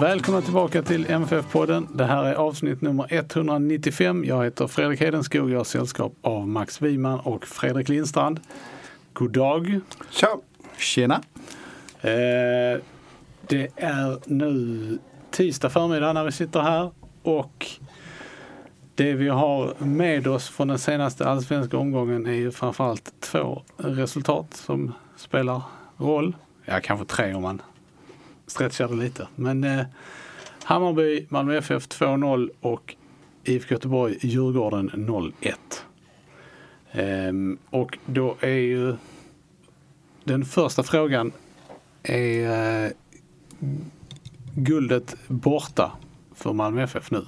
Välkomna tillbaka till MFF-podden. Det här är avsnitt nummer 195. Jag heter Fredrik Hedenskog. Jag har sällskap av Max Wiman och Fredrik Lindstrand. God dag. Tja! Tjena! Eh, det är nu tisdag förmiddag när vi sitter här och det vi har med oss från den senaste allsvenska omgången är ju framförallt två resultat som spelar roll. Ja, kanske tre om man stretchar det lite. Men eh, Hammarby, Malmö FF 2-0 och IFK Göteborg, Djurgården 0-1. Ehm, och då är ju den första frågan är eh, guldet borta för Malmö FF nu?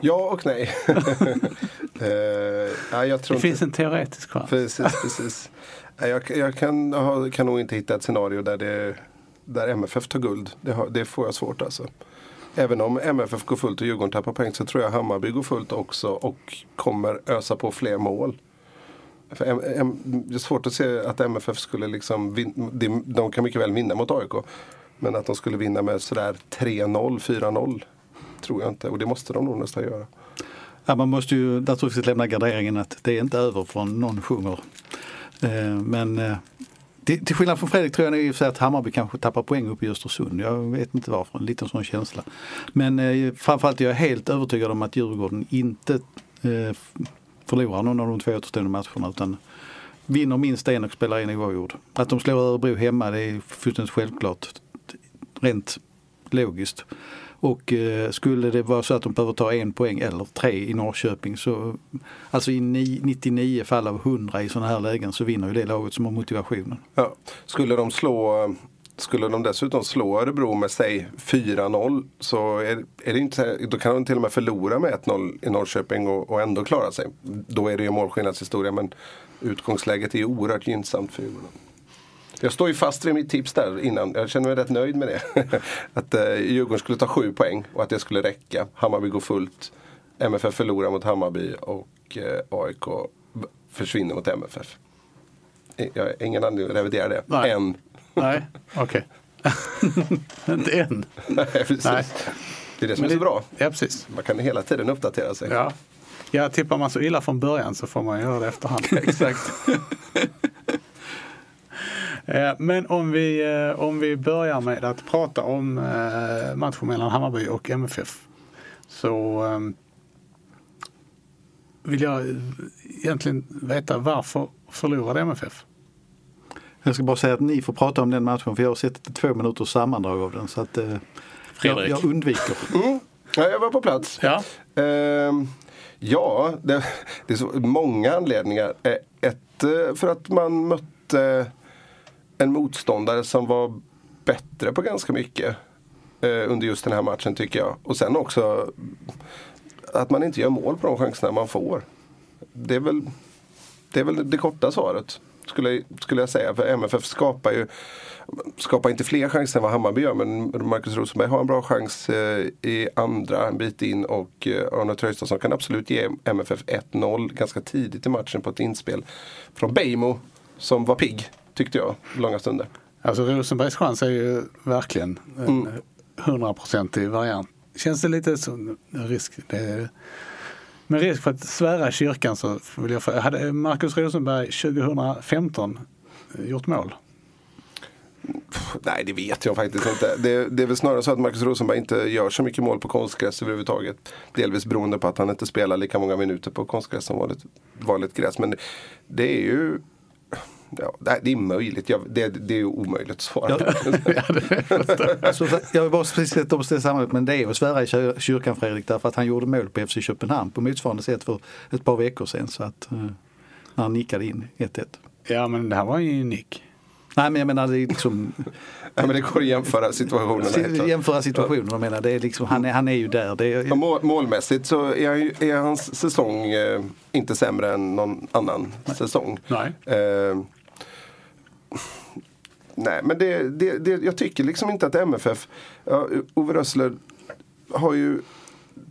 Ja och nej. ja, jag tror Det finns inte... en teoretisk chans. Precis, precis. Jag, jag kan, kan nog inte hitta ett scenario där, det, där MFF tar guld. Det, har, det får jag svårt alltså. Även om MFF går fullt och Djurgården tappar poäng så tror jag Hammarby går fullt också och kommer ösa på fler mål. För M, M, det är svårt att se att MFF skulle liksom de, de kan mycket väl vinna mot AIK. Men att de skulle vinna med sådär 3-0, 4-0 tror jag inte. Och det måste de nog nästan göra. Ja, man måste ju naturligtvis lämna garderingen att det är inte över från någon sjunger. Eh, men eh, till, till skillnad från Fredrik tror jag nog i och för sig att Hammarby kanske tappar poäng uppe i Östersund. Jag vet inte varför, en liten sån känsla. Men eh, framförallt är jag helt övertygad om att Djurgården inte eh, förlorar någon av de två återstående matcherna utan vinner minst en och spelar en oavgjord. Att de slår Örebro hemma det är fullständigt självklart. Rent logiskt. Och eh, skulle det vara så att de behöver ta en poäng eller tre i Norrköping så alltså i 99 fall av 100 i sådana här lägen så vinner ju det laget som har motivationen. Ja. Skulle de slå skulle de dessutom slå Örebro med säg 4-0 så är, är det inte, då kan de till och med förlora med 1-0 i Norrköping och, och ändå klara sig. Då är det ju målskillnadshistoria men utgångsläget är ju oerhört gynnsamt för Djurgården. Jag står ju fast vid mitt tips där innan. Jag känner mig rätt nöjd med det. att eh, Djurgården skulle ta sju poäng och att det skulle räcka. Hammarby går fullt. MFF förlorar mot Hammarby och eh, AIK försvinner mot MFF. Jag har ingen anledning att revidera det. Nej. Än. Nej, okej. inte än. Nej, precis. Nej. Det är det som Men är så det- bra. Ja, precis. Man kan hela tiden uppdatera sig. Ja. Ja, tippar man så illa från början så får man göra det efterhand. Exakt. Eh, Men om vi, eh, om vi börjar med att prata om eh, matchen mellan Hammarby och MFF. Så eh, vill jag egentligen veta varför förlorade MFF? Jag ska bara säga att ni får prata om den matchen för jag har sett två minuters sammandrag av den så att eh, jag, jag undviker. Mm. Ja, jag var på plats. Ja, Ehm, ja, det, det är så många anledningar. Eh, Ett, eh, för att man mötte en motståndare som var bättre på ganska mycket eh, under just den här matchen tycker jag. Och sen också att man inte gör mål på de chanserna man får. Det är väl det, är väl det korta svaret. Skulle, skulle jag säga. För MFF skapar ju skapar inte fler chanser än vad Hammarby gör. Men Marcus Rosenberg har en bra chans eh, i andra en bit in. Och eh, Arne Traustason kan absolut ge MFF 1-0 ganska tidigt i matchen på ett inspel. Från Beijmo som var pigg tyckte jag långa stunder. alltså Rosenbergs chans är ju verkligen en hundraprocentig variant. Känns det lite som risk? Det med risk för att svära kyrkan så vill jag fråga, hade Marcus Rosenberg 2015 gjort mål? Nej, det vet jag faktiskt inte. Det, det är väl snarare så att Marcus Rosenberg inte gör så mycket mål på konstgräs överhuvudtaget. Delvis beroende på att han inte spelar lika många minuter på konstgräs som vanligt, vanligt gräs. Men det är ju Ja, nej, det är möjligt. Jag, det, det är ju omöjligt att svara. Så jag vill bara precis sätta upp det sammanhanget, men det är att svära i kyr- kyrkan Fredrik därför att han gjorde mål på FC Köpenhamn på motsvarande sätt för ett par veckor sedan. Så att, eh, när han nickade in 1-1. Ja men det här var ju nick. Nej men jag menar det är liksom ja, men det går att jämföra situationerna. jämföra situationen. Jag menar, det är liksom, han, är, han är ju där. Det är, Ja, mål, målmässigt så är, är hans säsong eh, inte sämre än någon annan säsong. Nej. Eh, nej, men det, det, det, jag tycker liksom inte att MFF, ja, Ove Rössler har ju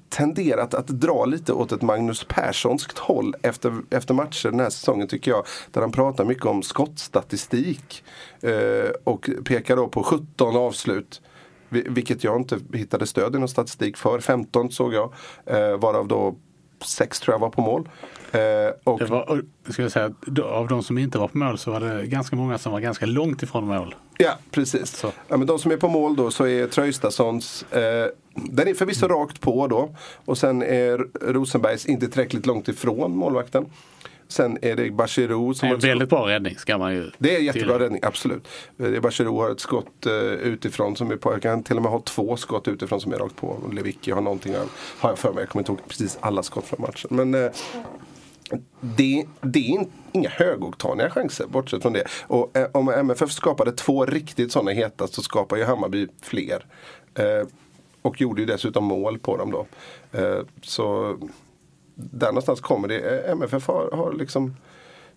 tenderat att dra lite åt ett Magnus Perssonskt håll efter, efter matcher den här säsongen tycker jag. Där han pratar mycket om skottstatistik. Eh, och pekar då på 17 avslut. Vilket jag inte hittade stöd i någon statistik för. 15 såg jag. Eh, varav då 6 tror jag var på mål. Eh, och Det var, ska jag säga, av de som inte var på mål så var det ganska många som var ganska långt ifrån mål. Ja, precis. Så. Ja, men de som är på mål då så är Tröjstadssons, eh, den är förvisso rakt på då. Och sen är Rosenbergs inte tillräckligt långt ifrån målvakten. Sen är det Bachirou som en väldigt bra räddning ska man ju det är jättebra tillägga. räddning, absolut. Eh, Bachirou har ett skott eh, utifrån som är på, jag kan till och med ha två skott utifrån som är rakt på. Och Lewicki har någonting, av- har jag för mig, jag kommer inte ihåg precis alla skott från matchen. Men eh, det, det är in- inga högoktaniga chanser bortsett från det. Och eh, om MFF skapade två riktigt sådana heta så skapar ju Hammarby fler. Eh, och gjorde ju dessutom mål på dem då. Eh, så där någonstans kommer det. Eh, MFF har, har liksom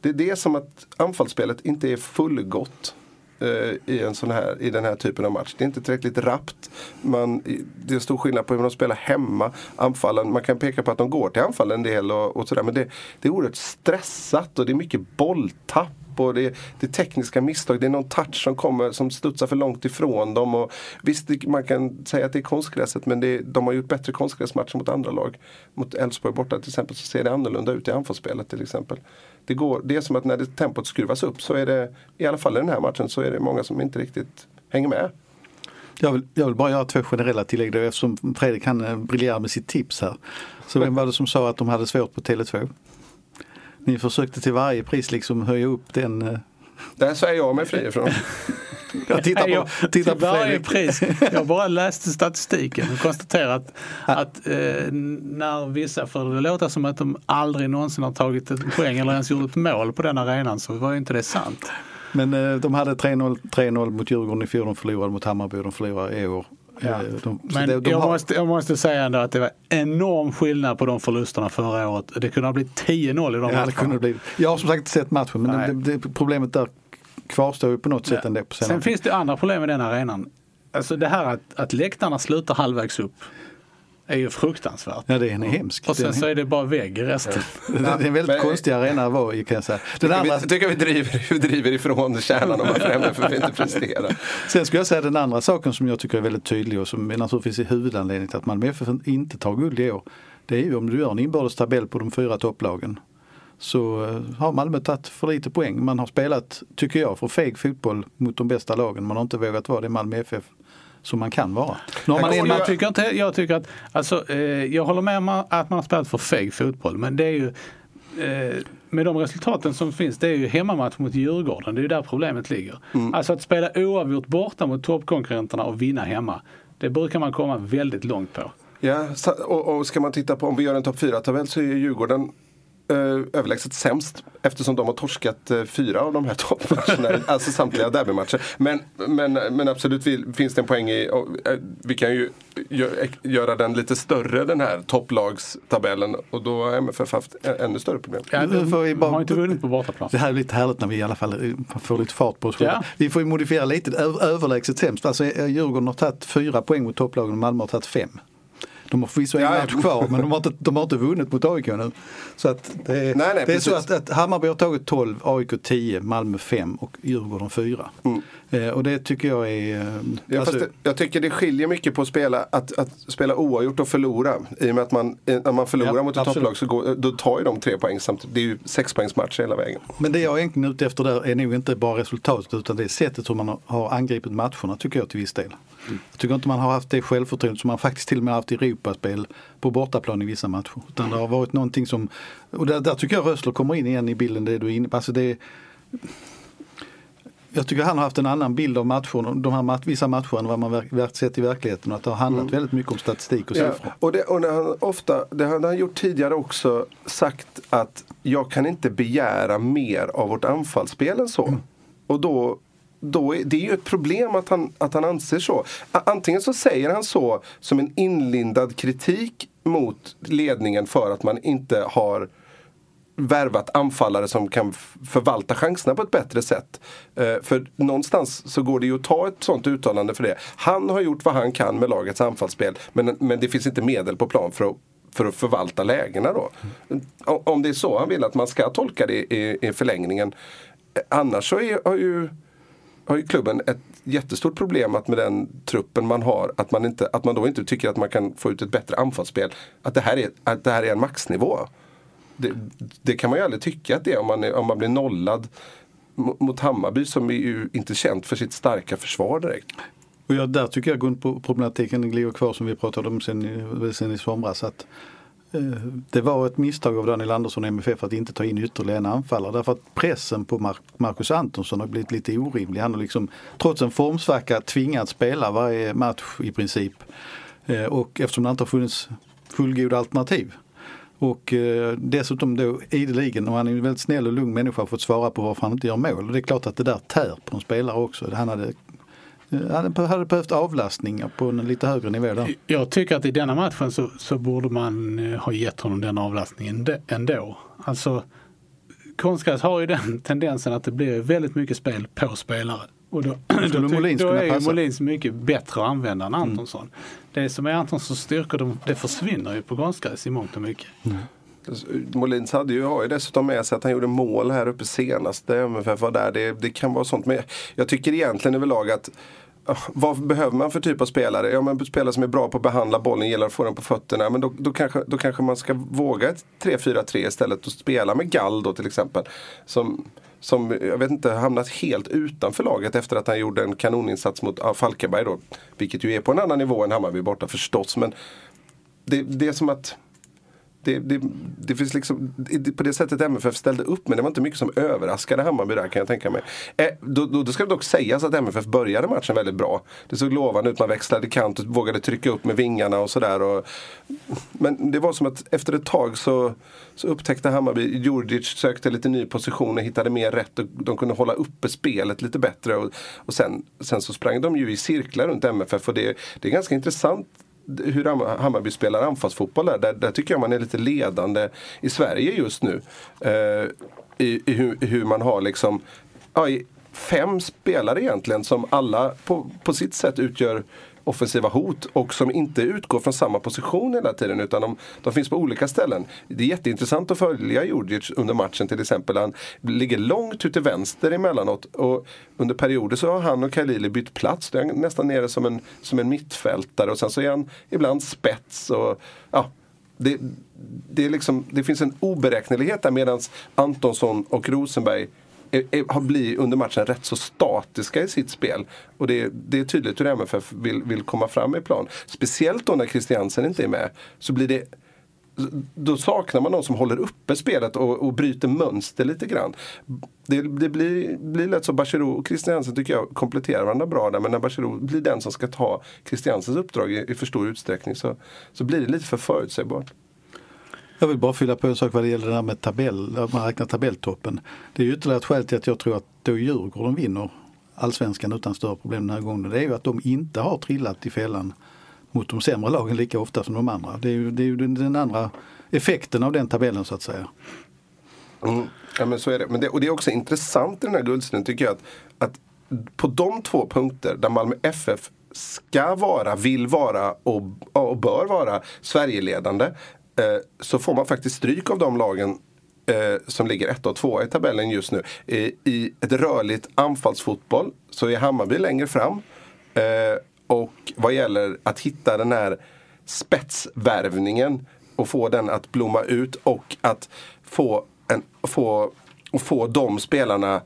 Det är det som att anfallsspelet inte är fullgott. eh, I, en sån här, I den här typen av match. Det är inte tillräckligt rappt. Man, det är stor skillnad på hur de spelar hemma. Anfallen, man kan peka på att de går till anfall en del och, och sådär. Men det, det är oerhört stressat och det är mycket bolltapp. Och det, det är tekniska misstag. Det är någon touch som kommer som studsar för långt ifrån dem. Och visst, det, man kan säga att det är konstgräset men det, de har gjort bättre konstgräsmatcher mot andra lag. Mot Elfsborg borta till exempel så ser det annorlunda ut i anfallsspelet till exempel. Det, går, det är som att när det, tempot skruvas upp så är det, i alla fall i den här matchen, så är det många som inte riktigt hänger med. Jag vill, jag vill bara göra två generella tillägg då eftersom Fredrik han eh, briljerar med sitt tips här. Så vem var det som sa att de hade svårt på Tele2? Ni försökte till varje pris liksom höja upp den. eh, Där svär jag mig fri ifrån. Jag tittar på, jag, tittar på varje pris. Jag bara läste statistiken och konstaterat att eh, när vissa får det låta som att de aldrig någonsin har tagit ett poäng eller ens gjort ett mål på den arenan så var ju inte det sant. Men eh, de hade 3-0 3-0 mot Djurgården i fjol, de förlorade mot Hammarby, de förlorar i år. Ja. Eh, De, Men det- de jag, har- måste, jag måste säga ändå att det var enorm skillnad på de förlusterna förra året. Det kunde ha blivit 10-0 i de Ja, det matcherna. kunde bli. Jag har som sagt inte sett matchen men det, det, problemet där kvarstår ju på något sätt ändå. På senare Sen finns det andra problem med den arenan. Alltså det här att, att läktarna slutar halvvägs upp är ju fruktansvärt. Ja, det är en hemsk. Och sen Den så är det bara vägg i resten. Det är en väldigt Men- konstig arena att vara i kan jag säga. Den andra, Jag tycker vi driver, vi driver ifrån kärnan om varför MFF inte presterar. sen skulle jag säga den andra saken som jag tycker är väldigt tydlig och som är naturligtvis är huvudanledningen till att Malmö FF inte tar guld i år. Det är ju om du gör en inbördes tabell på de fyra topplagen. Så eh, har Malmö tagit för lite poäng. Man har spelat, tycker jag, för feg fotboll mot de bästa lagen. Man har inte vågat vara det Malmö FF som man kan vara. Nu har man Jag en håller- match Jag tycker, inte, jag tycker att, alltså, eh, jag håller med om att man har spelat för feg fotboll. Men det är ju, eh, med de resultaten som finns, det är ju hemmamatch mot Djurgården. Det är ju där problemet ligger. Alltså att spela oavgjort borta mot toppkonkurrenterna och vinna hemma. Det brukar man komma väldigt långt på. Ja, och, och ska man titta på om vi gör en topp 4-tabell så är Djurgården överlägset sämst eftersom de har torskat eh, fyra av de här toppmatcherna, alltså samtliga derbymatcher. Men, men, men absolut finns det en poäng i, och, eh, vi kan ju gö, göra den lite större den här topplagstabellen och då har MFF haft ännu större problem. Ja, Nu får vi de bara- har inte vunnit på bortaplan. Det här är lite härligt när vi i alla fall eh, får lite fart på oss själva. Ja. Vi får ju modifiera lite, överlägset sämst. Alltså eh, Djurgården har tagit fyra poäng mot topplagen och Malmö har tagit fem. De har förvisso en Ja, match kvar men de har, inte, de har inte vunnit mot AIK nu. Så att det, är- Nej, nej, det är så att, att Hammarby har tagit 12, AIK 10, Malmö 5 och Djurgården 4. Mm. Eh, och det tycker jag är... eh, Ja, alltså- det, jag tycker det skiljer mycket på att spela, att, att spela oavgjort och förlora. I och med att man, när man förlorar Ja, mot ett topplag så går, då tar ju de tre poäng samtidigt. Det är ju sexpoängsmatcher hela vägen. Men det jag är egentligen ute efter där är nog inte bara resultatet utan det är sättet hur man har- angripit matcherna tycker jag till viss del. Jag tycker inte man har haft det självförtroende som man faktiskt till och med haft i Europaspel på bortaplan i vissa matcher. Utan det har varit någonting som, och där, där tycker jag Rössler kommer in igen i bilden det du är inne. Alltså det, jag tycker han har haft en annan bild av matcherna, de här mat, vissa matcher än vad man verk, sett i verkligheten. Och att det har handlat väldigt mycket om statistik och Ja, siffror. och det, och han ofta, det har han gjort tidigare också, sagt att jag kan inte begära mer av vårt anfallsspel än så. Och då, då är, det är ju ett problem att han, att han anser så. Antingen så säger han så som en inlindad kritik mot ledningen för att man inte har värvat anfallare som kan förvalta chanserna på ett bättre sätt. Eh, för någonstans så går det ju att ta ett sånt uttalande för det. Han har gjort vad han kan med lagets anfallsspel men, men det finns inte medel på plan för att för att förvalta lägena då. Om det är så han vill att man ska tolka det i, i förlängningen. Eh, annars så är, har, ju, har ju klubben ett jättestort problem att med den truppen man har, att man, inte, att man då inte tycker att man kan få ut ett bättre anfallsspel. Att det här är, att det här är en maxnivå. Det, det kan man ju aldrig tycka att det är om man, om man blir nollad mot Hammarby som är ju inte känt för sitt starka försvar direkt. Och ja, där tycker jag grundproblematiken ligger kvar som vi pratade om sen, i- sen i somras. Att, eh, det var ett misstag av Daniel Andersson och MFF att inte ta in ytterligare en anfallare. Därför att pressen på Mar- Marcus Antonsson har blivit lite orimlig. Han har liksom trots en formsvacka tvingats spela varje match i princip. Eh, och eftersom det inte har funnits fullgoda alternativ. Och eh, dessutom då ideligen, och han är en väldigt snäll och lugn människa, fått svara på varför han inte gör mål. Och det är klart att det där tär på en spelare också. Han hade, eh, han hade, behövt avlastning på en lite högre nivå där. Jag tycker att i denna matchen så, så borde man eh, ha gett honom den avlastningen ändå. Alltså konstgräs har ju den tendensen att det blir väldigt mycket spel på spelare. Och då, då, Skulle ty- Molin då är ju passa? Molins mycket bättre att använda än Antonsson. Det som är Antonssons styrkor, de, det försvinner ju på konstgräs i mångt och mycket. Molins hade ju, har ju dessutom med sig att han gjorde mål här uppe senast. när MFF var där. Det, det kan vara sånt. Men jag tycker egentligen överlag att ah, vad behöver man för typ av spelare? Ja, men spelare som är bra på att behandla bollen, gillar att få den på fötterna. Men då, då, kanske, då kanske man ska våga ett 3-4-3 istället och spela med Gall då till exempel. Som, som jag vet inte, hamnat helt utanför laget efter att han gjorde en kanoninsats mot ja, Falkenberg då. Vilket ju är på en annan nivå än Hammarby borta förstås. Men det, det är som att det, det, det finns liksom, det- på det sättet MFF ställde upp men det var inte mycket som överraskade Hammarby där kan jag tänka mig. Eh, då, då, då ska det dock sägas att MFF började matchen väldigt bra. Det såg lovande ut, man växlade kant och vågade trycka upp med vingarna och sådär. och- Men det var som att efter ett tag så, så upptäckte Hammarby, Djurdjic sökte lite ny position och hittade mer rätt och de kunde hålla uppe spelet lite bättre. Och, och sen, sen så sprang de ju i cirklar runt MFF och det, det är ganska intressant hur Hammarby spelar anfallsfotboll där, där, där tycker jag man är lite ledande i Sverige just nu. Eh, i, i, hur, hur man har liksom ja, fem spelare egentligen som alla på, på sitt sätt utgör offensiva hot och som inte utgår från samma position hela tiden utan de, de finns på olika ställen. Det är jätteintressant att följa Djurdjic under matchen till exempel. Han ligger långt ut till vänster emellanåt och under perioder så har han och Khalili bytt plats. Då är han nästan nere som en, som en mittfältare och sen så är han ibland spets. Och, ja, det, det, är liksom, det finns en oberäknelighet där medan Antonsson och Rosenberg har blivit under matchen rätt så statiska i sitt spel. Och det, det är tydligt hur MFF vill, vill komma fram i plan. Speciellt då när Christiansen inte är med. Så blir det då saknar man någon som håller uppe spelet och, och bryter mönster lite grann. Det, det blir, blir lätt så Bachirou och Christiansen tycker jag kompletterar varandra bra där. Men när Bachirou blir den som ska ta Christiansens uppdrag i, i för stor utsträckning så, så blir det lite för förutsägbart. Jag vill bara fylla på en sak vad det gäller det där med tabell, att man räknar tabelltoppen. Det är ju ytterligare ett skäl till att jag tror att då Djurgården vinner allsvenskan utan större problem den här gången. Det är ju att de inte har trillat i fällan mot de sämre lagen lika ofta som de andra. Det är ju, det är ju den, andra effekten av den tabellen så att säga. Mm. Ja, men så är det. Men det. Och det är också intressant i den här guldstriden tycker jag att, att på de två punkter där Malmö FF ska vara, vill vara och, och bör vara Sverigeledande Eh, så får man faktiskt stryk av de lagen eh, som ligger ett och två i tabellen just nu. I, ett rörligt anfallsfotboll så är Hammarby längre fram. Eh, och vad gäller att hitta den här spetsvärvningen och få den att blomma ut och att få, en, få, och få de spelarna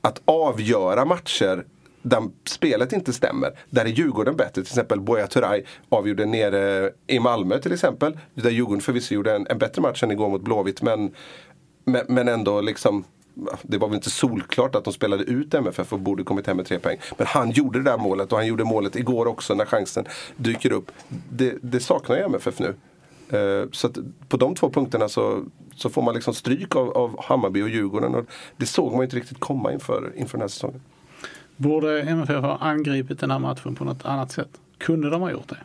att avgöra matcher där spelet inte stämmer. Där är Djurgården bättre. Till exempel Buya Turay avgjorde nere eh, i Malmö till exempel. Där Djurgården förvisso gjorde en, en bättre match än igår mot Blåvitt. Men, men, men ändå liksom det var väl inte solklart att de spelade ut MFF och borde kommit hem med tre poäng. Men han gjorde det där målet och han gjorde målet igår också när chansen dyker upp. Det, det saknar ju MFF nu. Eh, så så på de två punkterna så, så får man liksom stryk av, av Hammarby och Djurgården. Och det såg man inte riktigt komma inför, inför den här säsongen. Borde MFF ha angripit den här matchen på något annat sätt? Kunde de ha gjort det?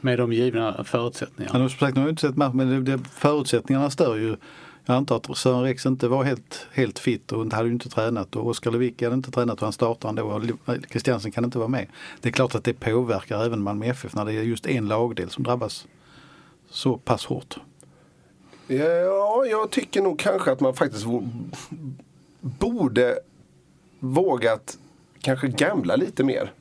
Med de givna förutsättningarna. Ja, som sagt, nu har inte sett matchen men det, det, förutsättningarna stör ju. Jag antar att Sören Rex inte var helt, helt fit och hade ju inte tränat och Oskar Lewicki hade inte tränat och han startar ändå och Christiansen kan inte vara med. Det är klart att det påverkar även Malmö FF när det är just en lagdel som drabbas så pass hårt. Ja, jag tycker nog kanske att man faktiskt borde vågat kanske gamla lite mer.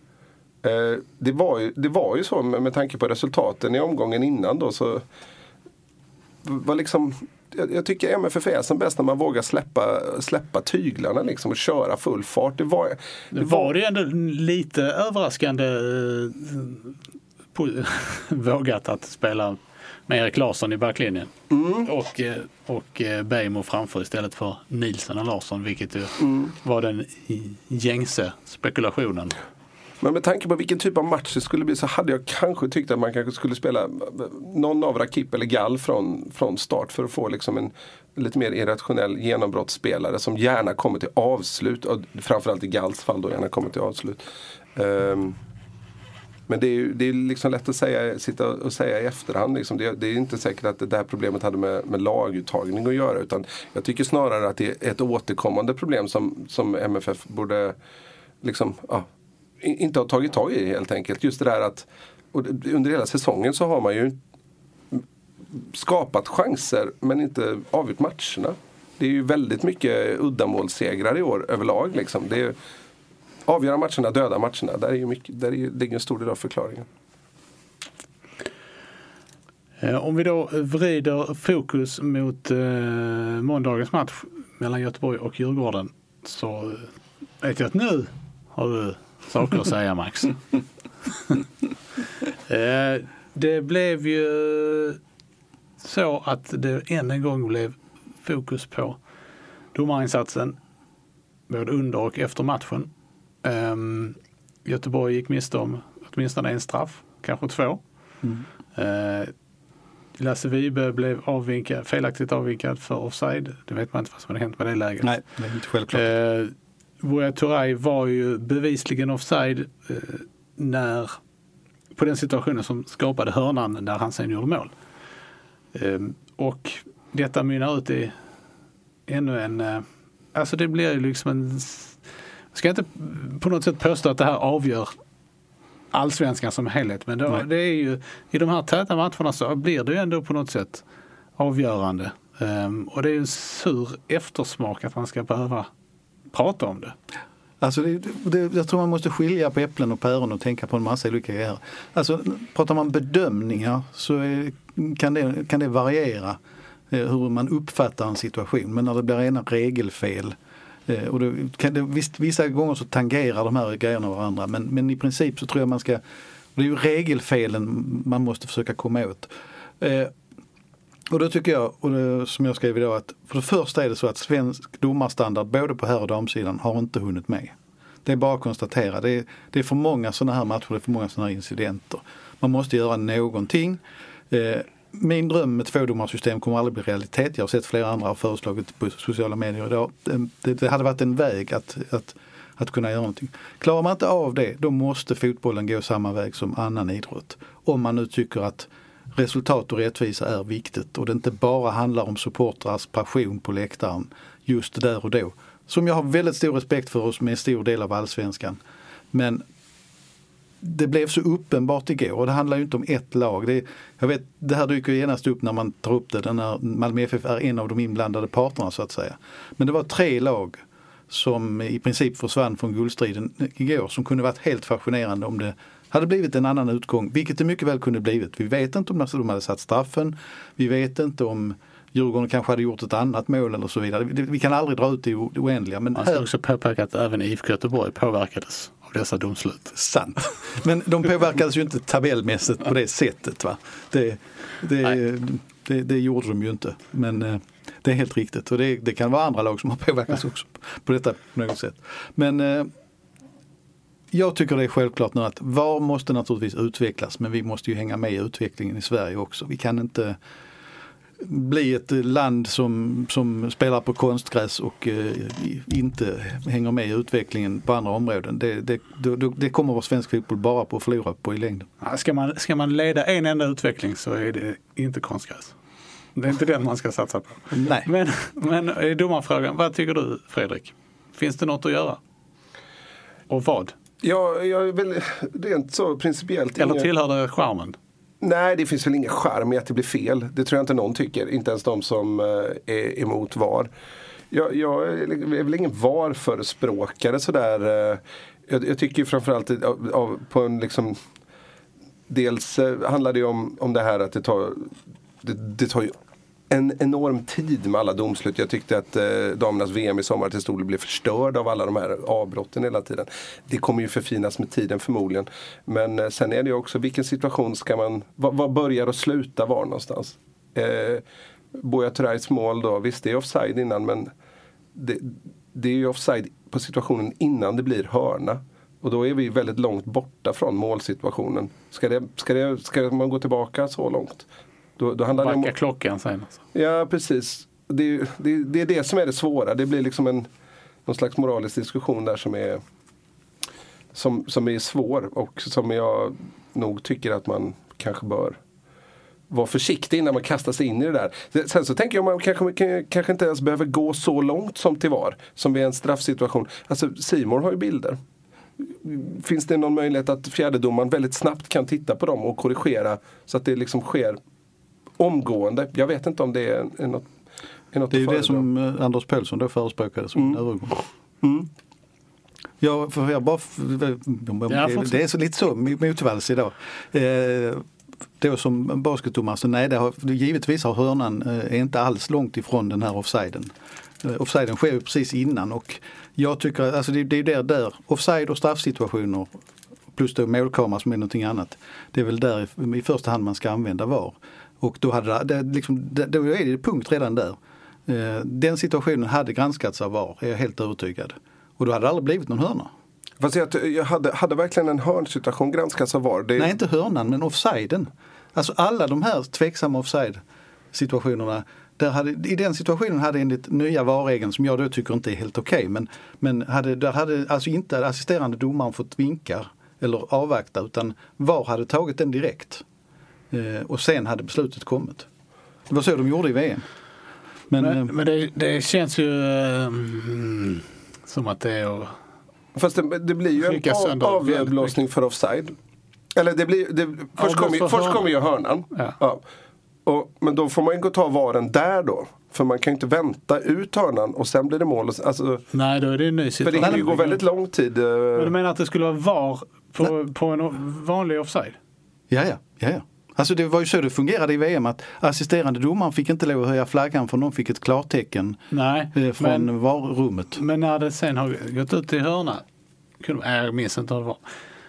Eh, det, var ju, det var ju så med, med tanke på resultaten i omgången innan då så var liksom jag, jag tycker MFF är som bäst när man vågar släppa, släppa tyglarna liksom och köra full fart. Det var det, var, var det ändå lite överraskande eh, vågat att spela med Erik Larsson i backlinjen. Mm. Och, eh, och eh, Beijmo framför istället för Nilsson och Larsson vilket ju mm. var den gängse spekulationen. Men med tanke på vilken typ av match det skulle bli så hade jag kanske tyckt att man kanske skulle spela någon av Rakip eller Gall från, från start för att få liksom en lite mer irrationell genombrottsspelare som gärna kommer till avslut. Och framförallt i Galls fall då gärna kommer till avslut. Um, men det är, det är liksom lätt att säga, sitta och säga i efterhand. Liksom. Det, det, är inte säkert att det här problemet hade med, med laguttagning att göra. Utan jag tycker snarare att det är ett återkommande problem som, som MFF borde liksom, ja, inte ha tagit tag i helt enkelt. Just det där att under hela säsongen så har man ju skapat chanser men inte avgjort matcherna. Det är ju väldigt mycket uddamålssegrar i år överlag. Liksom. Det är, avgöra matcherna, döda matcherna. Där, är ju mycket, där är, ligger en stor del av förklaringen. Eh, om vi då vrider fokus mot eh, måndagens match mellan Göteborg och Djurgården så vet jag att nu har du saker att säga Max. eh, det blev ju så att det än en gång blev fokus på domarinsatsen både under och efter matchen. Um, Göteborg gick miste om åtminstone en straff, kanske två. Mm. Uh, Lasse Vibe blev avvinkad, felaktigt avvinkad för offside. Det vet man inte vad som hade hänt med det läget. Nej, det är inte självklart. Uh, Buya Turay var ju bevisligen offside uh, när, på den situationen som skapade hörnan där han sen gjorde mål. Uh, och detta mynnar ut i ännu en, alltså det blir ju liksom en ska inte på något sätt påstå att det här avgör allsvenskan som helhet. Men det, det är ju, i de här täta matcherna så blir det ju ändå på något sätt avgörande. Um, och det är en sur eftersmak att man ska behöva prata om det. Alltså det, det, jag tror man måste skilja på äpplen och päron och tänka på en massa olika grejer. Alltså, pratar man bedömningar så är, kan, det, kan det variera eh, hur man uppfattar en situation. Men när det blir rena regelfel Eh, och det, kan det, visst, vissa gånger så tangerar de här grejerna varandra men, men i princip så tror jag man ska, det är ju regelfelen man måste försöka komma åt. Eh, och då tycker jag, och det, som jag skrev idag, att för det första är det så att svensk domarstandard både på herr och damsidan har inte hunnit med. Det är bara att konstatera. Det är, det är för många sådana här matcher, det är för många sådana här incidenter. Man måste göra någonting. Eh, min dröm med tvådomarsystem kommer aldrig bli realitet. Jag har sett flera andra har föreslagit på sociala medier idag. Ehm, det, det hade varit en väg att, att, att kunna göra någonting. Klarar man inte av det, då måste fotbollen gå samma väg som annan idrott. Om man nu tycker att resultat och rättvisa är viktigt och det inte bara handlar om supportrars passion på läktaren just där och då. Som jag har väldigt stor respekt för och som är en stor del av allsvenskan. Men det blev så uppenbart igår och det handlar ju inte om ett lag. Det, jag vet, det här dyker genast upp när man tar upp det, när Malmö FF är en av de inblandade parterna så att säga. Men det var tre lag som i princip försvann från guldstriden igår som kunde varit helt fascinerande om det hade blivit en annan utgång, vilket det mycket väl kunde blivit. Vi vet inte om de hade satt straffen. Vi vet inte om Djurgården kanske hade gjort ett annat mål eller så vidare. Vi kan aldrig dra ut det oändliga. Men Man ska här... också påpeka att även IFK Göteborg påverkades av dessa domslut. Sant. Men de påverkades ju inte tabellmässigt på det sättet. Va? Det, det, det, det gjorde de ju inte. Men eh, det är helt riktigt och det, det, kan vara andra lag som har påverkats också på detta på något sätt. Men eh, jag tycker det är självklart nu att VAR måste naturligtvis utvecklas men vi måste ju hänga med i utvecklingen i Sverige också. Vi kan inte bli ett land som, som spelar på konstgräs och eh, inte hänger med i utvecklingen på andra områden. Det, det, det, det kommer vår svensk fotboll bara på att förlora på i längden. ska, man, ska man leda en enda utveckling så är det inte konstgräs. Det är inte den man ska satsa på. Nej. Men, men i domarfrågan, vad tycker du Fredrik? Finns det något att göra? Och vad? Ja, jag är väl rent så principiellt. Eller tillhör det charmen? Nej, det finns väl ingen charm i att det blir fel. Det tror jag inte någon tycker. Inte ens de som eh, är emot VAR. Jag, jag är väl ingen VAR-förespråkare sådär. Eh. Jag, jag tycker framförallt av, av, på en liksom Dels eh, handlar det om, om det här att det tar det, det tar ju en enorm tid med alla domslut. Jag tyckte att eh, damernas VM i sommar till stor del blev förstörd av alla de här avbrotten hela tiden. Det kommer ju förfinas med tiden förmodligen. Men eh, sen är det ju också vilken situation ska man, vad börjar och slutar var någonstans? Eh, Buya Turais mål då, visst det är offside innan men det, det är ju offside på situationen innan det blir hörna. Och då är vi väldigt långt borta från målsituationen. Ska, det, ska, det, ska man gå tillbaka så långt? Då, då handlar Backa det om... klockan sen. Alltså. Ja precis. Det, det, det, är det som är det svåra. Det blir liksom en någon slags moralisk diskussion där som är som, som är svår och som jag nog tycker att man kanske bör vara försiktig innan man kastar sig in i det där. Sen så tänker jag man kanske, kanske inte ens behöver gå så långt som till VAR. Som vid en straffsituation. Alltså Simon har ju bilder. Finns det någon möjlighet att fjärdedomaren väldigt snabbt kan titta på dem och korrigera så att det liksom sker omgående. Jag vet inte om det är, är något är något Det är ju det som eh, Anders Pelsson då förespråkade som mm. övergång. Mm. Ja, för jag bara, det är så lite så motvalls idag. Eh, då som basketdomare, nej, det har, givetvis har hörnan eh, är inte alls långt ifrån den här offsiden. Eh, offsiden sker ju precis innan och jag tycker, alltså det, det är där, där, offside och straffsituationer plus då målkamera som är någonting annat. Det är väl där i, i första hand man ska använda VAR. Och då, hade det, liksom, då är det punkt redan där. Eh, den situationen hade granskats av VAR, är jag helt övertygad. Och då hade det aldrig blivit någon hörna. Fast jag, jag hade, hade verkligen en hörnsituation granskats av VAR? Det... Nej, inte hörnan, men offsiden. Alltså alla de här tveksamma offside situationerna där hade, I den situationen hade enligt nya VAR-regeln, som jag då tycker inte är helt okej, okay, men, men hade, där hade alltså inte assisterande domaren fått vinka eller avvakta utan VAR hade tagit den direkt. Eh, och sen hade beslutet kommit. Det var så de gjorde i VM. Men, men, eh, men det, det, känns ju mm, som att det är att Fast det, det blir ju en av, avblåsning för offside. Eller det blir, det, först kommer först kom ju hörnan. Ja. ja. Och, men då får man ju gå och ta varen där då. För man kan ju inte vänta ut hörnan och sen blir det mål. Alltså, Nej, då är det en ny situation. För det går väldigt lång tid. Eh. Men du menar att det skulle vara VAR på, på en vanlig offside? Ja, ja. ja, ja. Alltså det var ju så det fungerade i VM att assisterande domaren fick inte lov att höja flaggan för någon fick ett klartecken Nej, eh, från men, varummet. Men när det sen har gått ut i hörna, jag minns inte hur det var.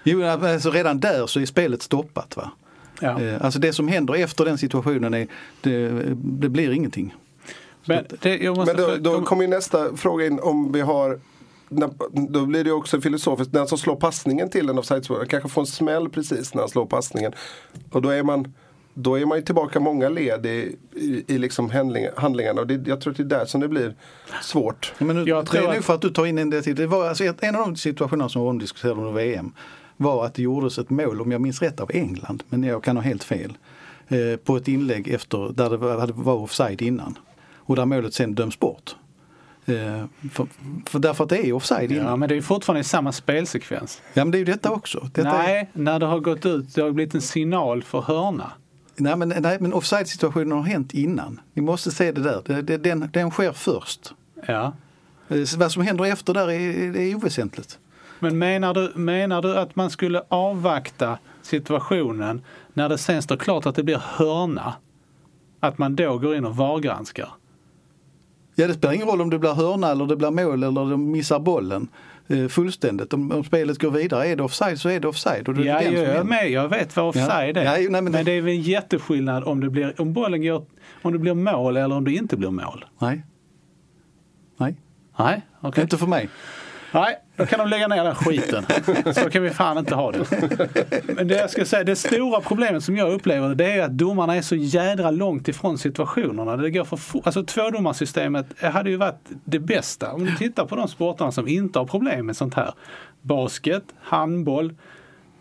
Jo, alltså redan där så är spelet stoppat. Va? Ja. Eh, alltså det som händer efter den situationen är, det, det blir ingenting. Men, det, men då, då kommer nästa fråga in om vi har då blir det också filosofiskt. Den som slår passningen till en offside kanske får en smäll precis när han slår passningen. Och då är man då är man ju tillbaka många led i, i, i liksom handling, handlingarna och det, jag tror att det är där som det blir svårt. Men nu, jag det är nog för att du tar in en det Det var alltså en av de situationerna som Ron diskuterade under VM var att det gjordes ett mål, om jag minns rätt, av England, men jag kan ha helt fel, eh, på ett inlägg efter där det var, var offside innan. Och där målet sen döms bort. Eh, för, för därför att det är offside Ja, innan. men det är fortfarande samma spelsekvens. Ja men det är ju detta också. Detta är, Nej, när det har gått ut, det har blivit en signal för hörna. nej, men, nej men offside-situationen har hänt innan. Ni måste se det där. Det, det, den, den sker först. Ja. Eh, Vad som händer efter där är, är oväsentligt. Men menar du, menar du att man skulle avvakta situationen när det sen står klart att det blir hörna? Att man då går in och VAR-granskar? Ja, det spelar ingen roll om det blir hörna eller det blir mål eller de missar bollen eh, fullständigt. Om, om spelet går vidare, är det offside så är det offside. Och det Ja, jag är med. Jag vet vad offside Ja. är. Ja, nej, men men, det- är väl en jätteskillnad om, det blir, om bollen går, om det blir mål eller om det inte blir mål. Nej. Nej, Nej, okej. inte för mig. Nej, då kan de lägga ner den skiten. Så kan vi fan inte ha det. Men det jag ska säga, det stora problemet som jag upplever det är att domarna är så jädra långt ifrån situationerna. Det går för fort. Alltså tvådomarsystemet hade ju varit det bästa. Om du tittar på de sporterna som inte har problem med sånt här. Basket, handboll,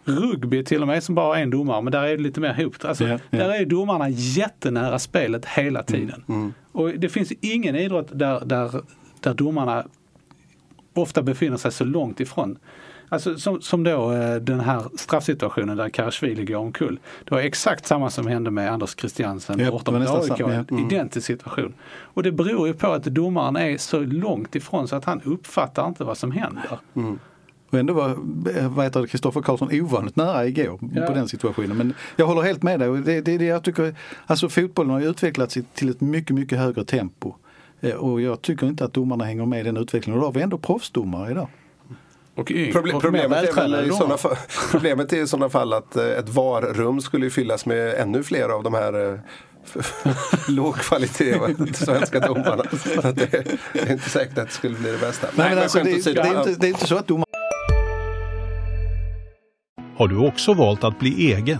rugby till och med som bara har en domare men där är det lite mer hop. Alltså, Ja, ja. Där är domarna jättenära spelet hela tiden. Och det finns ingen idrott där, där, där domarna ofta befinner sig så långt ifrån. Alltså som, som då eh, den här straffsituationen där Karasjvili går omkull. Det var exakt samma som hände med Anders Christiansen Ja, borta mot AIK. En Identisk situation. Och det beror ju på att domaren är så långt ifrån så att han uppfattar inte vad som händer. Och ändå var Kristoffer Karlsson ovanligt nära igår Ja. på den situationen. Men jag håller helt med dig. Det, det, det jag tycker, alltså fotbollen har ju utvecklats till ett mycket, mycket högre tempo. Eh, Och jag tycker inte att domarna hänger med i den utvecklingen. Och då har vi ändå proffsdomare idag. Proble- och problemet, är i fall, problemet är i sådana fall att eh, ett VAR-rum skulle fyllas med ännu fler av de här eh, låg kvalitet va, svenska domarna. Så det, är inte säkert att det skulle bli det bästa. Nej, men alltså, det, det, är inte, det är inte så att domare Har du också valt att bli egen?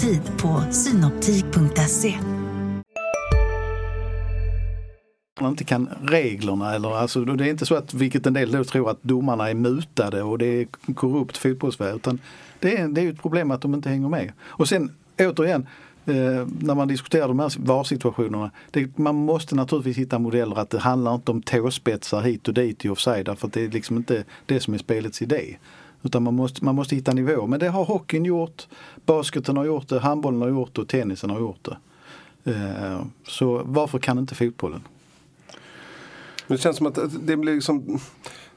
Tid på synoptik.se. inte kan reglerna. Eller, alltså, det är inte så att, vilket en del då tror, att domarna är mutade och det är korrupt fotbollsvärld. Utan det är, det är ett problem att de inte hänger med. Och sen återigen, eh, när man diskuterar de här VAR-situationerna. Man måste naturligtvis hitta modeller att det handlar inte om tåspetsar hit och dit i offside. Därför att det är liksom inte det som är spelets idé. Utan man måste, man måste hitta nivå. Men det har hockeyn gjort, basketen har gjort det, handbollen har gjort det och tennisen har gjort det. Eh, så varför kan inte fotbollen? Det känns som att det blir liksom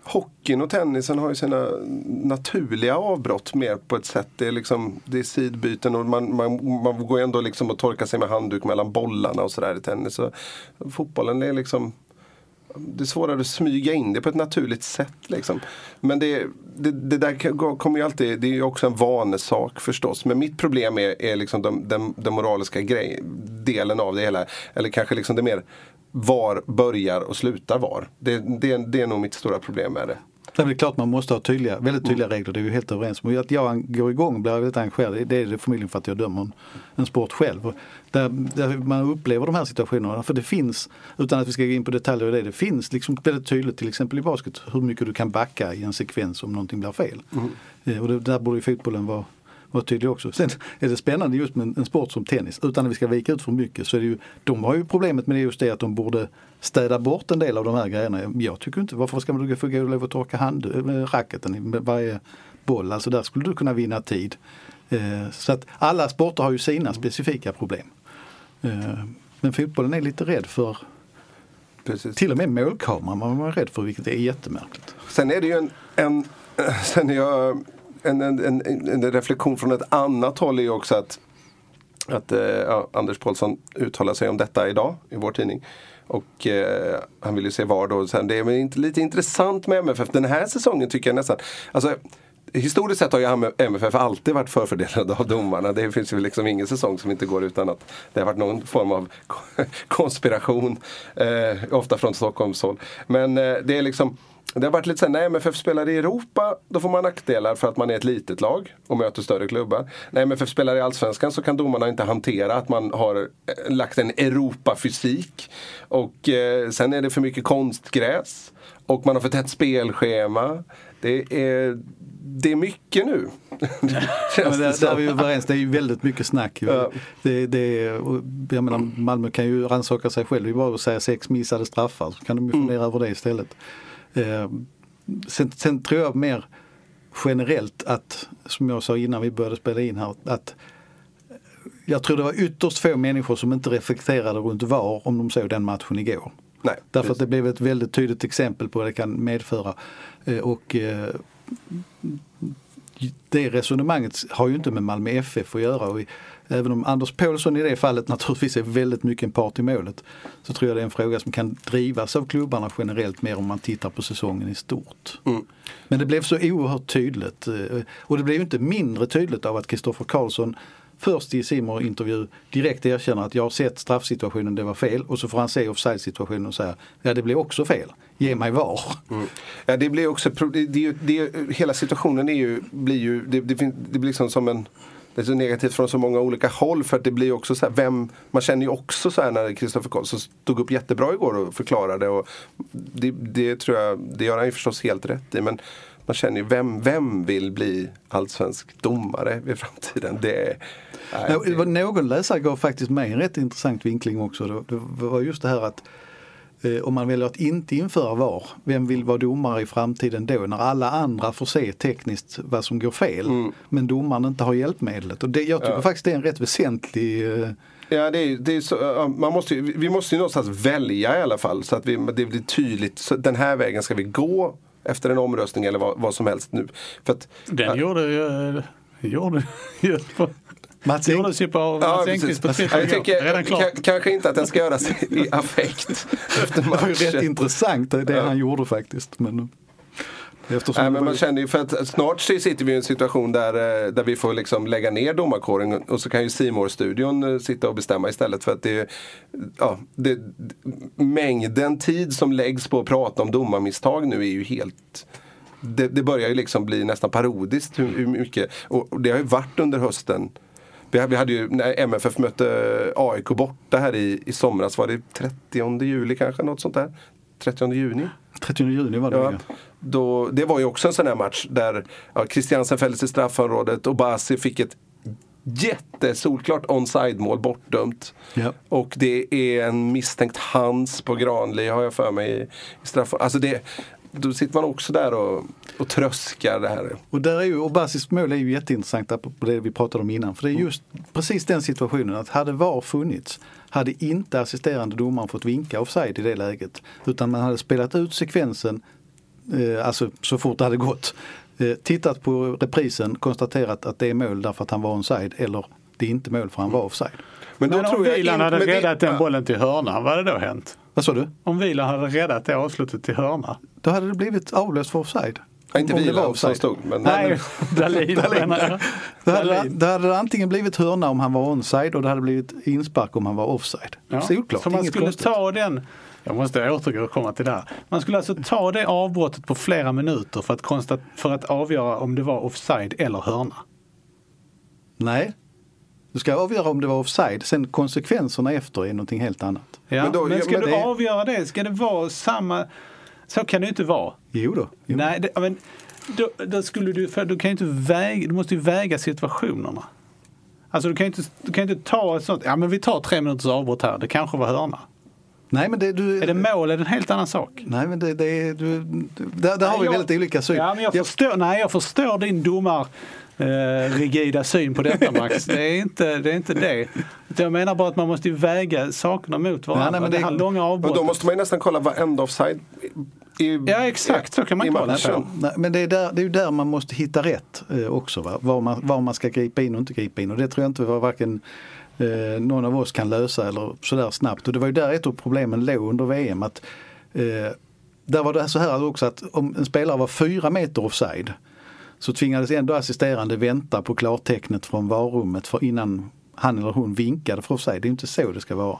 Hockeyn och tennisen har ju sina naturliga avbrott mer på ett sätt. Det är, liksom, det är sidbyten och man, man, man går ändå liksom och torkar sig med handduk mellan bollarna och sådär i tennis. Så fotbollen är liksom det är svårare att smyga in det på ett naturligt sätt. Liksom. Men det, det, det där kommer ju alltid, det är ju också en vanesak förstås. Men mitt problem är, är liksom den, den, den moraliska grej, delen av det hela. Eller kanske liksom det mer var börjar och slutar var. Det, det, det är nog mitt stora problem med det. Det är klart man måste ha tydliga, väldigt tydliga regler, det är vi helt överens om. Att jag går igång och blir väldigt engagerad, det är det förmodligen för att jag dömer en, en sport själv. Där, där man upplever de här situationerna, för det finns, utan att vi ska gå in på detaljer i det, det finns liksom väldigt tydligt till exempel i basket hur mycket du kan backa i en sekvens om någonting blir fel. Eh, Och det, där borde ju fotbollen vara vara tydlig också. Sen är det spännande just med en, sport som tennis, utan att vi ska vika ut för mycket. Så är det ju, de har ju problemet med det just det att de borde städa bort en del av de här grejerna. Jag tycker inte, varför ska man då få gå och lov att torka hand, med racketen i varje boll? Alltså där skulle du kunna vinna tid. Eh, så att alla sporter har ju sina specifika problem. Eh, men fotbollen är lite rädd för Precis. till och med målkameran man var rädd för vilket är jättemärkligt. Sen är det ju en, en, sen jag, en, en, en, en reflektion från ett annat håll är ju också att, att eh, ja, Anders Paulsson uttalar sig om detta idag i vår tidning. Och eh, han vill ju se VAR då. Sen det är lite intressant med MFF den här säsongen tycker jag nästan. Alltså, historiskt sett har ju MFF alltid varit förfördelade av domarna. Det finns ju liksom ingen säsong som inte går utan att det har varit någon form av konspiration. Eh, ofta från Stockholmshåll. Men eh, det är liksom det har varit lite såhär, när MFF spelar i Europa då får man nackdelar för att man är ett litet lag och möter större klubbar. När MFF spelar i Allsvenskan så kan domarna inte hantera att man har eh, lagt en Europafysik. Och eh, sen är det för mycket konstgräs. Och man har för tätt spelschema. Det är, det är mycket nu. ja, där, där är vi överens, det är ju väldigt mycket snack. Ja. Det, det, jag menar, Malmö kan ju rannsaka sig själv, det är bara att säga sex missade straffar så kan de ju fundera mm. över det istället. Eh, sen, sen, tror jag mer generellt att, som jag sa innan vi började spela in här, att jag tror det var ytterst få människor som inte reflekterade runt VAR om de såg den matchen igår. Nej, Därför att det blev ett väldigt tydligt exempel på vad det kan medföra. Eh, och eh, det resonemanget har ju inte med Malmö FF att göra. Och även om Anders Paulsson i det fallet naturligtvis är väldigt mycket en part i målet så tror jag det är en fråga som kan drivas av klubbarna generellt mer om man tittar på säsongen i stort. Mm. Men det blev så oerhört tydligt eh, och det blev inte mindre tydligt av att Kristoffer Karlsson först i Simor intervju direkt erkänner att jag har sett straffsituationen, det var fel. Och så får han se offside-situationen och säga, ja det blev också fel. Ge mig VAR. Mm. Ja det blir också, det, det, det, hela situationen är ju, blir ju, det, det, det blir liksom som en det är så negativt från så många olika håll för att det blir också så här, vem, man känner ju också så här när Kristoffer Karlsson stod upp jättebra igår och förklarade och det, det tror jag, det gör han ju förstås helt rätt i men man känner ju vem, vem vill bli allsvensk domare i framtiden? Det, nej, det... Någon läsare gav faktiskt mig en rätt intressant vinkling också. Det var just det här att eh, om man väljer att inte införa VAR, vem vill vara domare i framtiden då när alla andra får se tekniskt vad som går fel mm. men domaren inte har hjälpmedlet? Och det, jag tycker ja. faktiskt det är en rätt väsentlig eh, Ja, det är, det är så, man måste, vi måste ju någonstans välja i alla fall så att vi, det blir tydligt. Så den här vägen ska vi gå efter en omröstning eller vad, vad som helst nu. För att, Den ja, gjorde ju, gjorde ju Mats gjordes ju på Mats Engqvist på Twitter Jag tycker Redan klart. kanske inte att den ska göras i affekt efter matchen. Det var ju rätt intressant det ja. han gjorde faktiskt. Men... Eftersom Nej, men man känner ju för att snart sitter vi i en situation där, eh, där vi får liksom lägga ner domarkåren och så kan ju simor studion eh, sitta och bestämma istället för att det, ja, det, mängden tid som läggs på att prata om domarmisstag nu är ju helt det, det börjar ju liksom bli nästan parodiskt hur, hur mycket, och det har ju varit under hösten vi, vi hade ju, när MFF mötte AIK borta här i, i somras, var det 30 juli kanske, något sånt där? 30 juni? 30 juni var det ja. Då, det var ju också en sån här match där ja, Christiansen fälldes i straffområdet och Basi fick ett jättesolklart onside-mål bortdömt. Ja. Och det är en misstänkt hands på Granli har jag för mig i, straff. Alltså det, då sitter man också där och, och tröskar det här. Och, där är ju, och Basis mål är ju jätteintressant på det vi pratade om innan. För det är just precis den situationen att hade VAR funnits hade inte assisterande domaren fått vinka offside i det läget. Utan man hade spelat ut sekvensen eh, alltså så fort det hade gått. Eh, tittat på reprisen, konstaterat att det är mål därför att han var onside eller det är inte mål för han var offside. Men, då men tror om Wieland hade räddat den bollen till hörna, vad hade då hänt? Vad sa du? Om Wieland hade räddat det avslutet till hörna. Då hade det blivit avlöst för offside. Ja, inte Wieland som stod. Men Nej, Dahlin. Då hade, det antingen blivit hörna om han var onside och det hade blivit inspark om han var offside. Ja. Solklart, Så man skulle konstigt. ta den jag måste återgå och komma till det här. Man skulle alltså ta det avbrottet på flera minuter för att, konstat, för att avgöra om det var offside eller hörna? Nej, du ska avgöra om det var offside, sen konsekvenserna efter är någonting helt annat. Ja, men, då, men ska ja, men du det... avgöra det? Ska det vara samma? Så kan det inte vara. Jo då. Jo. Nej, det, men då, då, skulle du, för du kan inte väga, du måste ju väga situationerna. Alltså du kan inte, du kan inte ta ett sånt, ja men vi tar tre minuters avbrott här, det kanske var hörna. Nej, men det, du, är det mål är det en helt annan sak. Nej men det, det, du, där, där har vi väldigt olika syn. Ja, men jag, förstår, nej, jag förstår din domar eh, rigida syn på detta Max. Det är inte det. Är inte det. Jag menar bara att man måste väga sakerna mot varandra. Nej, nej, men det, det här långa avbrottet. Då måste man ju nästan kolla varenda offside. I, ja exakt, så kan man kolla på. Nej, men det är, där, det är ju där man måste hitta rätt eh, också. Va? Var, man, var man ska gripa in och inte gripa in. Och det tror jag inte var varken eh, någon av oss kan lösa eller sådär snabbt. Och det var ju där ett av problemen låg under VM. Att, eh, där var det så här också att om en spelare var fyra meter offside så tvingades ändå assisterande vänta på klartecknet från varummet för innan han eller hon vinkade för sig. Det är inte så det ska vara.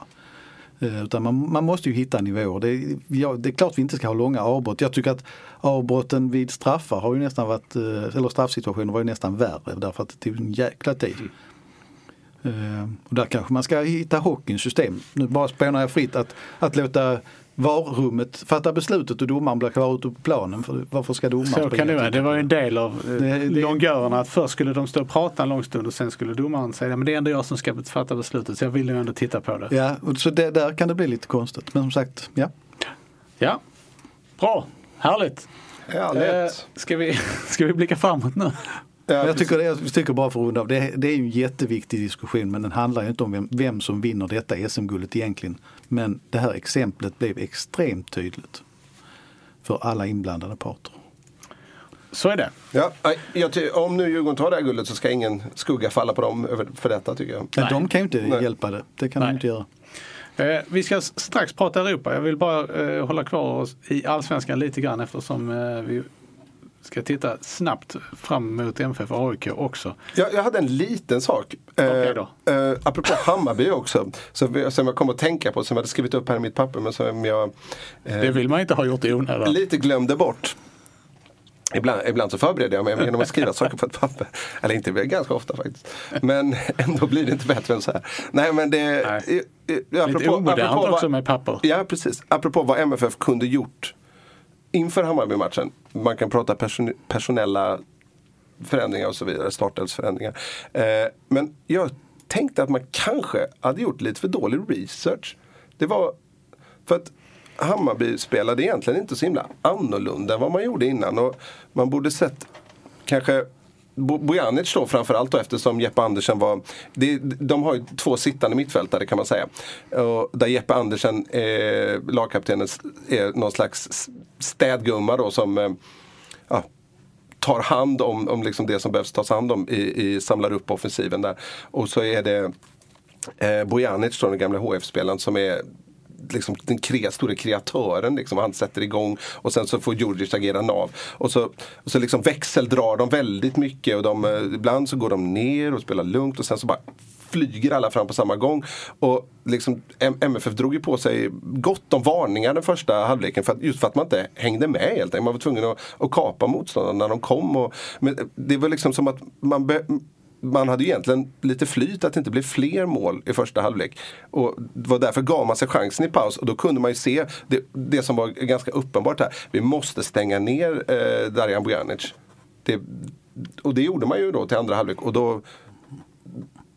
Eh, Utan man, man måste ju hitta nivåer. Det, ja, det är klart vi inte ska ha långa avbrott. Jag tycker att avbrotten vid straffar har ju nästan varit, eh, eller straffsituationer var ju nästan värre därför att det tog en jäkla tid. Eh, Och där kanske man ska hitta hockeyns system. Nu bara spånar jag fritt att, att låta VAR-rummet fatta beslutet och domaren blir kvar ute på planen. För varför ska domaren Så kan det vara. Det var ju en del av eh, Det- longörerna att först skulle de stå och prata en lång stund och sen skulle domaren säga men det är ändå jag som ska fatta beslutet så jag vill nog ändå titta på det. Ja, och så det, där kan det bli lite konstigt. Men som sagt, ja. Ja, bra, härligt. Härligt. Eh, ska, vi, ska vi blicka framåt nu? Ja, jag, tycker, det- jag tycker bara för att runda av, det, det är ju en jätteviktig diskussion men den handlar ju inte om vem, vem som vinner detta SM-guldet egentligen. Men det här exemplet blev extremt tydligt för alla inblandade parter. Så är det. Ja, jag ty- om nu Djurgården tar det här guldet så ska ingen skugga falla på dem för detta tycker jag. Men Nej. de kan ju inte Nej. hjälpa det. Det kan Nej. de inte göra. Eh, vi ska strax prata Europa. Jag vill bara eh, hålla kvar oss i allsvenskan lite grann eftersom eh, vi ska titta snabbt fram mot MFF AIK också. Jag, jag hade en liten sak. Okej då. Eh, apropå Hammarby också. Så, som jag kom att tänka på, som jag hade skrivit upp här i mitt papper men som jag eh, Det vill man inte ha gjort i onödan. lite glömde bort. Ibland, ibland så förbereder jag mig genom att skriva saker på ett papper. Eller inte, ganska ofta faktiskt. Men ändå blir det inte bättre än så här. Nej men det... Nej. eh, eh, Lite omodernt också med papper. Ja precis. Apropå vad MFF kunde gjort inför Hammarby-matchen. Man kan prata person, personella förändringar och så vidare, startelsförändringar. Eh, men jag tänkte att man kanske hade gjort lite för dålig research. Det var för att Hammarby spelade egentligen inte så himla annorlunda än vad man gjorde innan. Och man borde sett kanske Bojanic då framförallt då eftersom Jeppe Andersen var det, De har ju två sittande mittfältare kan man säga. Och där Jeppe Andersen, eh, lagkaptenen, är någon slags städgumma då som eh, ja, tar hand om, om liksom det som behövs tas hand om i, i samlar upp offensiven där. Och så är det eh, Bojanic då, den gamla HF-spelaren som är liksom den kre, stora kreatören. Liksom. Han sätter igång och sen så får Djurdjic agera nav. Och så, och så liksom växeldrar de väldigt mycket och de, eh, ibland så går de ner och spelar lugnt och sen så bara flyger alla fram på samma gång. Och liksom, MFF drog ju på sig gott om varningar den första halvleken för att, just för att man inte hängde med helt enkelt. Man var tvungen att, att kapa motståndarna när de kom. Och, men det var liksom som att man be, man hade ju egentligen lite flyt att det inte blev fler mål i första halvlek. Och det var därför gav man sig chansen i paus och då kunde man ju se det, det som var ganska uppenbart här. Vi måste stänga ner eh, Darijan Bojanic. Det, och det gjorde man ju då till andra halvlek och då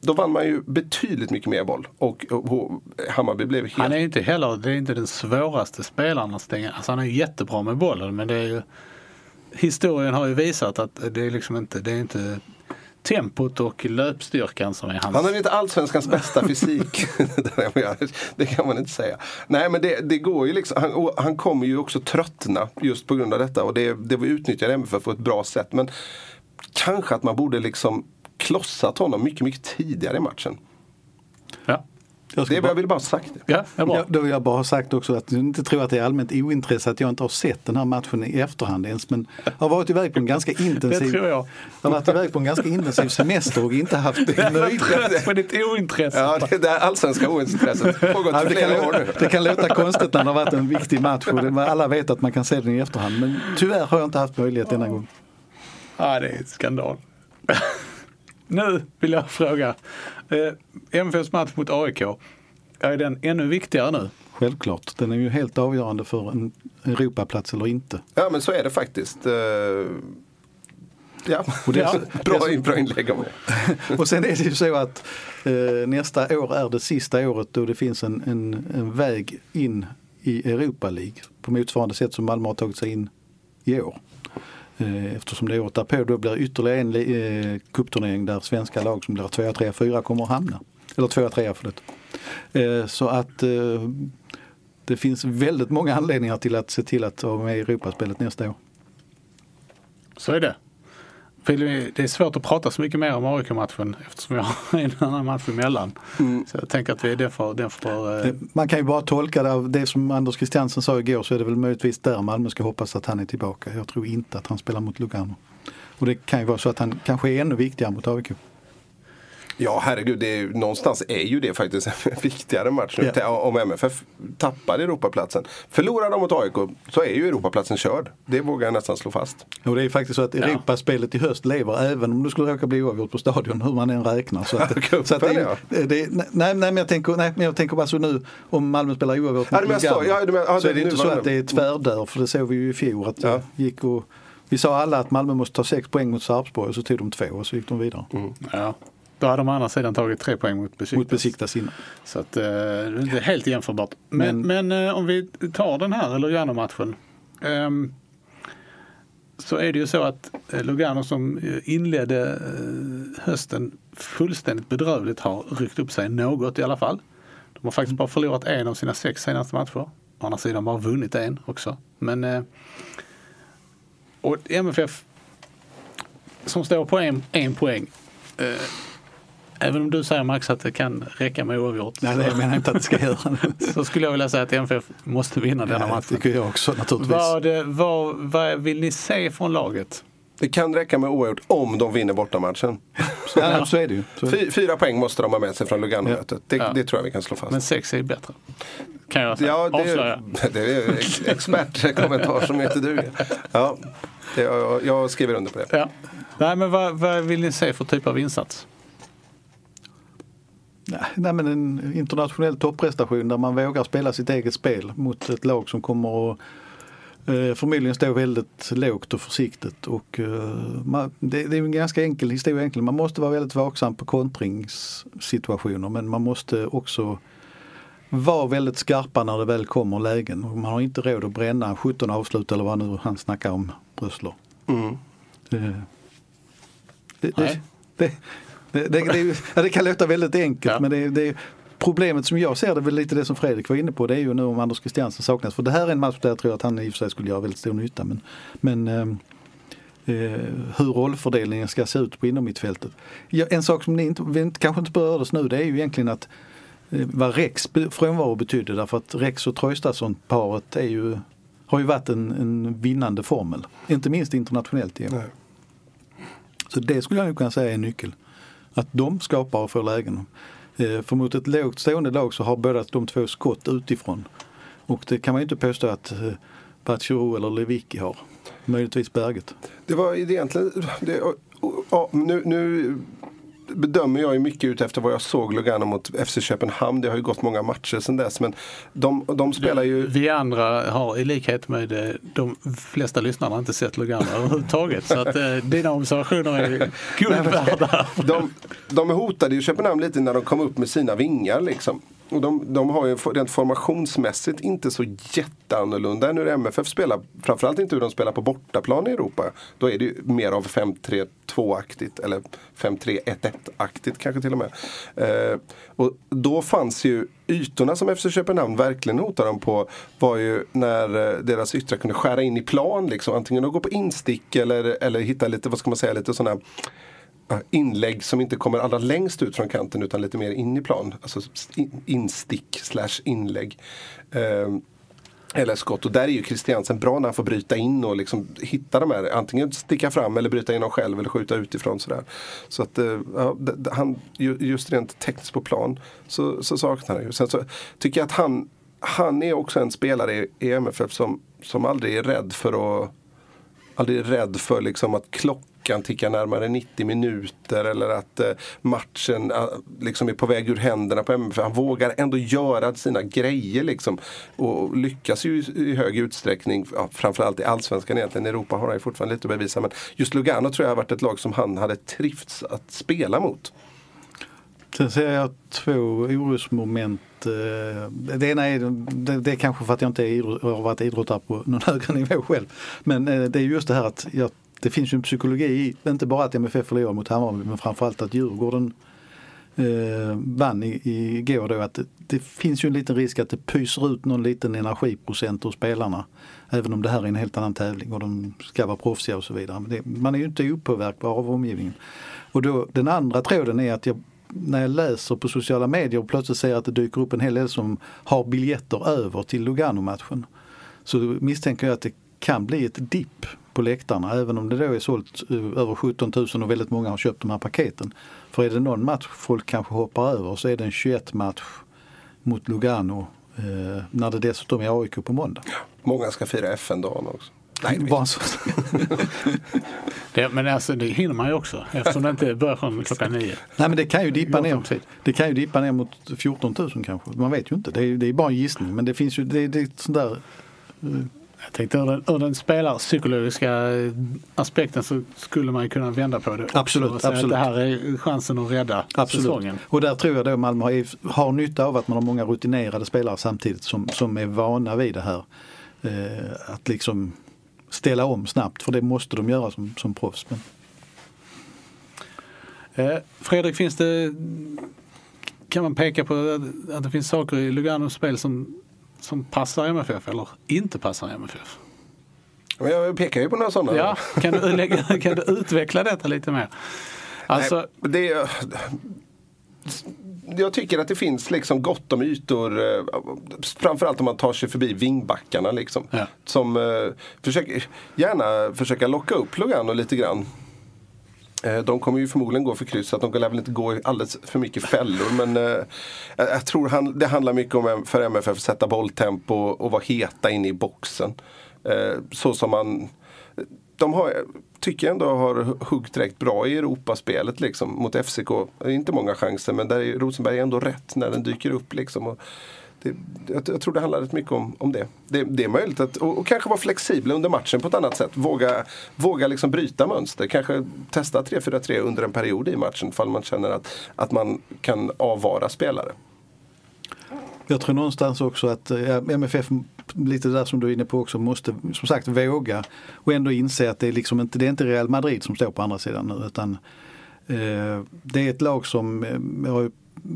då vann man ju betydligt mycket mer boll och, och, och Hammarby blev helt... Han är ju inte heller, det är inte den svåraste spelaren att stänga. Alltså han är ju jättebra med bollen men det är ju Historien har ju visat att det är liksom inte, det är inte tempot och löpstyrkan som är hans. Han har inte allsvenskans bästa fysik. det kan man inte säga. Nej men det, det går ju liksom. Han, han kommer ju också tröttna just på grund av detta. Och det, det var utnyttjade MFF på ett bra sätt. Men kanske att man borde liksom klossat honom mycket, mycket tidigare i matchen. Ja, Jag, ska Det, bara, jag vill bara ha sagt det. ja det är ja, då vill jag bara ha sagt också att du inte tror att det är allmänt ointresse att jag inte har sett den här matchen i efterhand ens. Men jag har varit iväg på en ganska intensiv, Det tror jag. har varit iväg på en ganska intensiv semester och inte haft möjlighet På ditt ointresse. Ja, det där allsvenska ointresset har gått Ja, det, kan flera år det kan låta konstigt när det har varit en viktig match och det, alla vet att man kan se den i efterhand. Men tyvärr har jag inte haft möjlighet denna gång. Ja, det är skandal. nu vill jag fråga. Eh, MFFs match mot AIK. Är den ännu viktigare nu? Självklart, den är ju helt avgörande för en Europaplats eller inte. Ja men så är det faktiskt. Eh, Ja, Och det är så- bra, det är så- bra inlägg om det. Och sen är det ju så att eh, nästa år är det sista året då det finns en, en, en väg in i Europa League på motsvarande sätt som Malmö har tagit sig in i år. Eh, eftersom det året därpå då blir ytterligare en eh, kuppturnering där svenska lag som blir 2, 3, 4 kommer att hamna. Eller 2, 3 förlåt. Eh, så att det finns väldigt många anledningar till att se till att vara med i Europaspelet nästa år. Så är det. Det är svårt att prata så mycket mer om AIK-matchen eftersom jag har en annan match emellan. Så jag tänker att vi, den får, eh, Eh, Man kan ju bara tolka det av det som Anders Christiansen sa igår så är det väl möjligtvis där Malmö ska hoppas att han är tillbaka. Jag tror inte att han spelar mot Lugano. Och det kan ju vara så att han kanske är ännu viktigare mot AIK. Ja, herregud. Det är, någonstans är ju det faktiskt en viktigare match nu. Ja. Om MFF tappar Europaplatsen. Förlorar de mot AIK så är ju Europaplatsen körd. Det vågar jag nästan slå fast. Och det är faktiskt så att Europaspelet i höst lever även om det skulle råka bli oavgjort på stadion hur man än räknar. Så att, Cupen, så att det, ja. är- det, är- nej, nej, men jag tänker, nej, men jag tänker bara så nu om Malmö spelar oavgjort mot du menar så. Lugano, Ja, ja, så är det det inte så att det är tvärdörr för det såg vi ju i fjol att Ja. det gick och vi sa alla att Malmö måste ta sex poäng mot Sarpsborg och så tog de två och så gick de vidare. Ja. Då hade de å andra sidan tagit tre poäng mot Besiktas. Mot Besiktas innan. Så att, eh, det är helt jämförbart. Men, men, eh, om vi tar den här Lugano-matchen. ehm, så är det ju så att eh, Lugano som eh, inledde eh, hösten fullständigt bedrövligt har ryckt upp sig något i alla fall. De har faktiskt bara förlorat en av sina sex senaste matcher. Å andra sidan bara vunnit en också. Men eh, och MFF som står på en, en poäng. Eh, även om du säger Max att det kan räcka med oavgjort. Nej, nej, jag menar inte att det ska göra. så skulle jag vilja säga att MFF måste vinna denna Ja, det matchen. tycker jag också naturligtvis. Vad, vad, vad vill ni se från laget? Det kan räcka med oavgjort om de vinner bortamatchen. Ja, så är det ju. Så, Fy, fyra poäng måste de ha med sig från Lugano-mötet. Det, Ja. det tror jag vi kan slå fast. Men sex är bättre. Kan jag säga. Ja, det, Avslöja. är- det är ex- expertkommentar som inte duger. Ja, det, jag, jag skriver under på det. Ja. Nej, men vad, vad vill ni se för typ av insats? Nej, men en internationell topprestation där man vågar spela sitt eget spel mot ett lag som kommer att eh, förmodligen stå väldigt lågt och försiktigt. Och, eh, man, det, det är en ganska enkel historia egentligen. Man måste vara väldigt vaksam på kontringssituationer men man måste också vara väldigt skarpa när det väl kommer lägen. Och man har inte råd att bränna 17 avslut eller vad nu han snackar om, Brösler. Mm. Det, det, Nej. Det, det, det, kan låta väldigt enkelt Ja. men det, det, problemet som jag ser det är väl lite det som Fredrik var inne på. Det är ju nu om Anders Christiansen saknas. För det här är en match där jag tror att han i och för sig skulle göra väldigt stor nytta. Men, men ehm, eh, hur rollfördelningen ska se ut på inomhittfältet. Ja, en sak som ni inte, vi inte, kanske inte berördes nu det är ju egentligen att eh, vad Rex frånvaro betydde. Därför att Rex och Traustason-paret är ju, har ju varit en, en vinnande formel. Inte minst internationellt. Igen. Nej. Så det skulle jag nog kunna säga är en nyckel. Att de skapar och får lägen. Eh, för mot ett lågt stående lag så har båda de två skott utifrån. Och det kan man ju inte påstå att eh, eller Lewicki har. Möjligtvis Berget. Det var egentligen, det, och, och, ja, nu, nu bedömer jag ju mycket ut efter vad jag såg Lugano mot FC Köpenhamn. Det har ju gått många matcher sedan dess. Men de, de spelar ju Vi andra har i likhet med eh, de flesta lyssnarna inte sett Lugano överhuvudtaget. Så att eh, dina observationer är guld värda. de, de hotade ju Köpenhamn lite när de kom upp med sina vingar. Liksom. Och de, de har ju rent formationsmässigt inte så jätteannorlunda än hur MFF spelar. Framförallt inte hur de spelar på bortaplan i Europa. Då är det ju mer av 5-3-2-aktigt eller 5-3-1-1-aktigt kanske till och med. Eh, och då fanns ju ytorna som FC Köpenhamn verkligen hotade dem på var ju när eh, deras yttrar kunde skära in i plan. Liksom. Antingen att gå på instick eller, eller hitta lite, vad ska man säga, lite sådana Eh, inlägg som inte kommer allra längst ut från kanten utan lite mer in i plan. Alltså instick slash inlägg. Ehm, eller skott. Och där är ju Christiansen bra när han får bryta in och liksom hitta de här. Antingen sticka fram eller bryta in dem själv eller skjuta utifrån. Sådär. Så att eh, ja, han, just rent tekniskt på plan så, så saknar han ju. Sen så tycker jag att han, han är också en spelare i, i MFF som, som aldrig är rädd för att aldrig är rädd för liksom att klocka klockan tickar närmare 90 minuter eller att eh, matchen eh, liksom är på väg ur händerna på MFF. Han vågar ändå göra sina grejer liksom. Och lyckas ju i, hög utsträckning, ja, framförallt i Allsvenskan egentligen. I Europa har han ju fortfarande lite att bevisa. Men just Lugano tror jag har varit ett lag som han hade trivts att spela mot. Sen ser jag två orosmoment. Eh, det ena är, det, är kanske för att jag inte är har varit idrottare på någon högre nivå själv. Men det är just det här att jag, det finns ju en psykologi i, inte bara att MFF förlorade mot Hammarby men framförallt att Djurgården eh, vann i, igår då. Att det, det finns ju en liten risk att det pyser ut någon liten energiprocent hos spelarna. Även om det här är en helt annan tävling och de ska vara proffsiga och så vidare. Men det, man är ju inte opåverkbar av omgivningen. Och då, den andra tråden är att jag när jag läser på sociala medier och plötsligt ser att det dyker upp en hel del som har biljetter över till Lugano-matchen. Så misstänker jag att det kan bli ett dipp på läktarna även om det då är sålt över 17 000 och väldigt många har köpt de här paketen. För är det någon match folk kanske hoppar över så är det en 21 match mot Lugano eh, när det dessutom är AIK på måndag. Många ska fira FN-dagen också. Nej, det Bara så. det, men alltså det hinner man ju också eftersom det inte börjar från klockan nio. Nej men det kan ju dippa ner, det kan ju dippa ner mot 14 000 kanske. Man vet ju inte. Det är, det är bara en gissning. Men det finns ju, det, det är sånt där eh, jag tänkte ur den, ur den spelarpsykologiska aspekten så skulle man kunna vända på det. Absolut. absolut. det här är chansen att rädda absolut. säsongen. Och där tror jag då Malmö har, har nytta av att man har många rutinerade spelare samtidigt som, som är vana vid det här. Eh, att liksom ställa om snabbt för det måste de göra som, som proffs. Men... Eh, Fredrik, finns det, kan man peka på att, att det finns saker i Luganos spel som, som passar MFF eller inte passar MFF? Jag pekar ju på några sådana. Ja, kan du, kan du utveckla detta lite mer? Alltså, Nej, det, jag tycker att det finns liksom gott om ytor. Eh, framförallt om man tar sig förbi vingbackarna. Liksom, ja. Som eh, försöker, gärna försöka locka upp Lugano lite grann. Eh, de kommer ju förmodligen gå för kryss, så att de lär väl inte gå i alldeles för mycket fällor. Men eh, jag tror han, det handlar mycket om för MFF att sätta bolltempo och vara heta inne i boxen. Eh, så som man de har, tycker jag ändå har huggt direkt bra i Europaspelet liksom, mot FCK. Inte många chanser men där är Rosenberg ändå rätt när den dyker upp. Liksom, och det, jag, jag, tror det handlar rätt mycket om, om det. det. det. är möjligt att, och, och, kanske vara flexibla under matchen på ett annat sätt. Våga, våga liksom bryta mönster. Kanske testa 3-4-3 under en period i matchen ifall man känner att, att man kan avvara spelare. Jag tror någonstans också att eh, MFF, lite där som du är inne på också, måste som sagt våga och ändå inse att det är, liksom inte, det är inte Real Madrid som står på andra sidan nu utan eh, det är ett lag som, eh,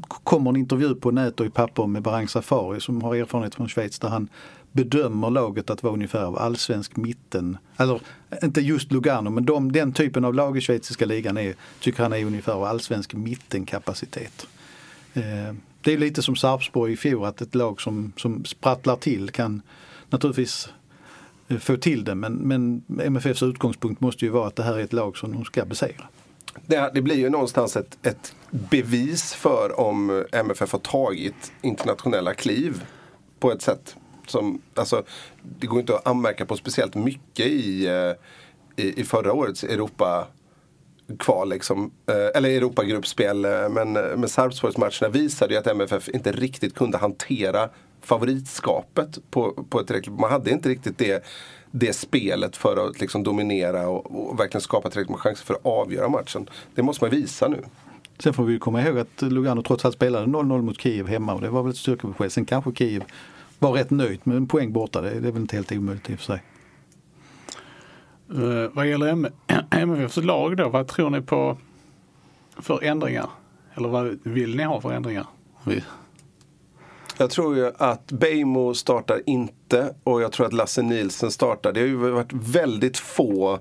kommer en intervju på nät och i papper med Barang Safari som har erfarenhet från Schweiz där han bedömer laget att vara ungefär av allsvensk mitten. Eller inte just Lugano men de, den typen av lag i schweiziska ligan är, tycker han är ungefär av allsvensk mittenkapacitet. Eh, det är lite som Sarpsborg i fjol att ett lag som, som sprattlar till kan naturligtvis eh, få till det men, men MFFs utgångspunkt måste ju vara att det här är ett lag som de ska besegra. Det, det blir ju någonstans ett, ett bevis för om MFF har tagit internationella kliv på ett sätt som, alltså, det går inte att anmärka på speciellt mycket i, eh, i, i förra årets Europa kval, liksom, eh, eller Europagruppspel. Eh, men, men Sarpsborgsmatcherna visade ju att MFF inte riktigt kunde hantera favoritskapet på, på ett tillräckligt Man hade inte riktigt det, det spelet för att liksom dominera och, och verkligen skapa tillräckligt med chanser för att avgöra matchen. Det måste man visa nu. Sen får vi komma ihåg att Lugano trots allt spelade 0-0 mot Kiev hemma och det var väl ett styrkebesked. Sen kanske Kiev var rätt nöjt med en poäng borta. Det, det är väl inte helt omöjligt i och för sig. Uh, vad gäller MFFs lag då, vad tror ni på för ändringar? Eller vad vill ni ha för ändringar? Jag tror ju att Beijmo startar inte och jag tror att Lasse Nielsen startar. Det har ju varit väldigt få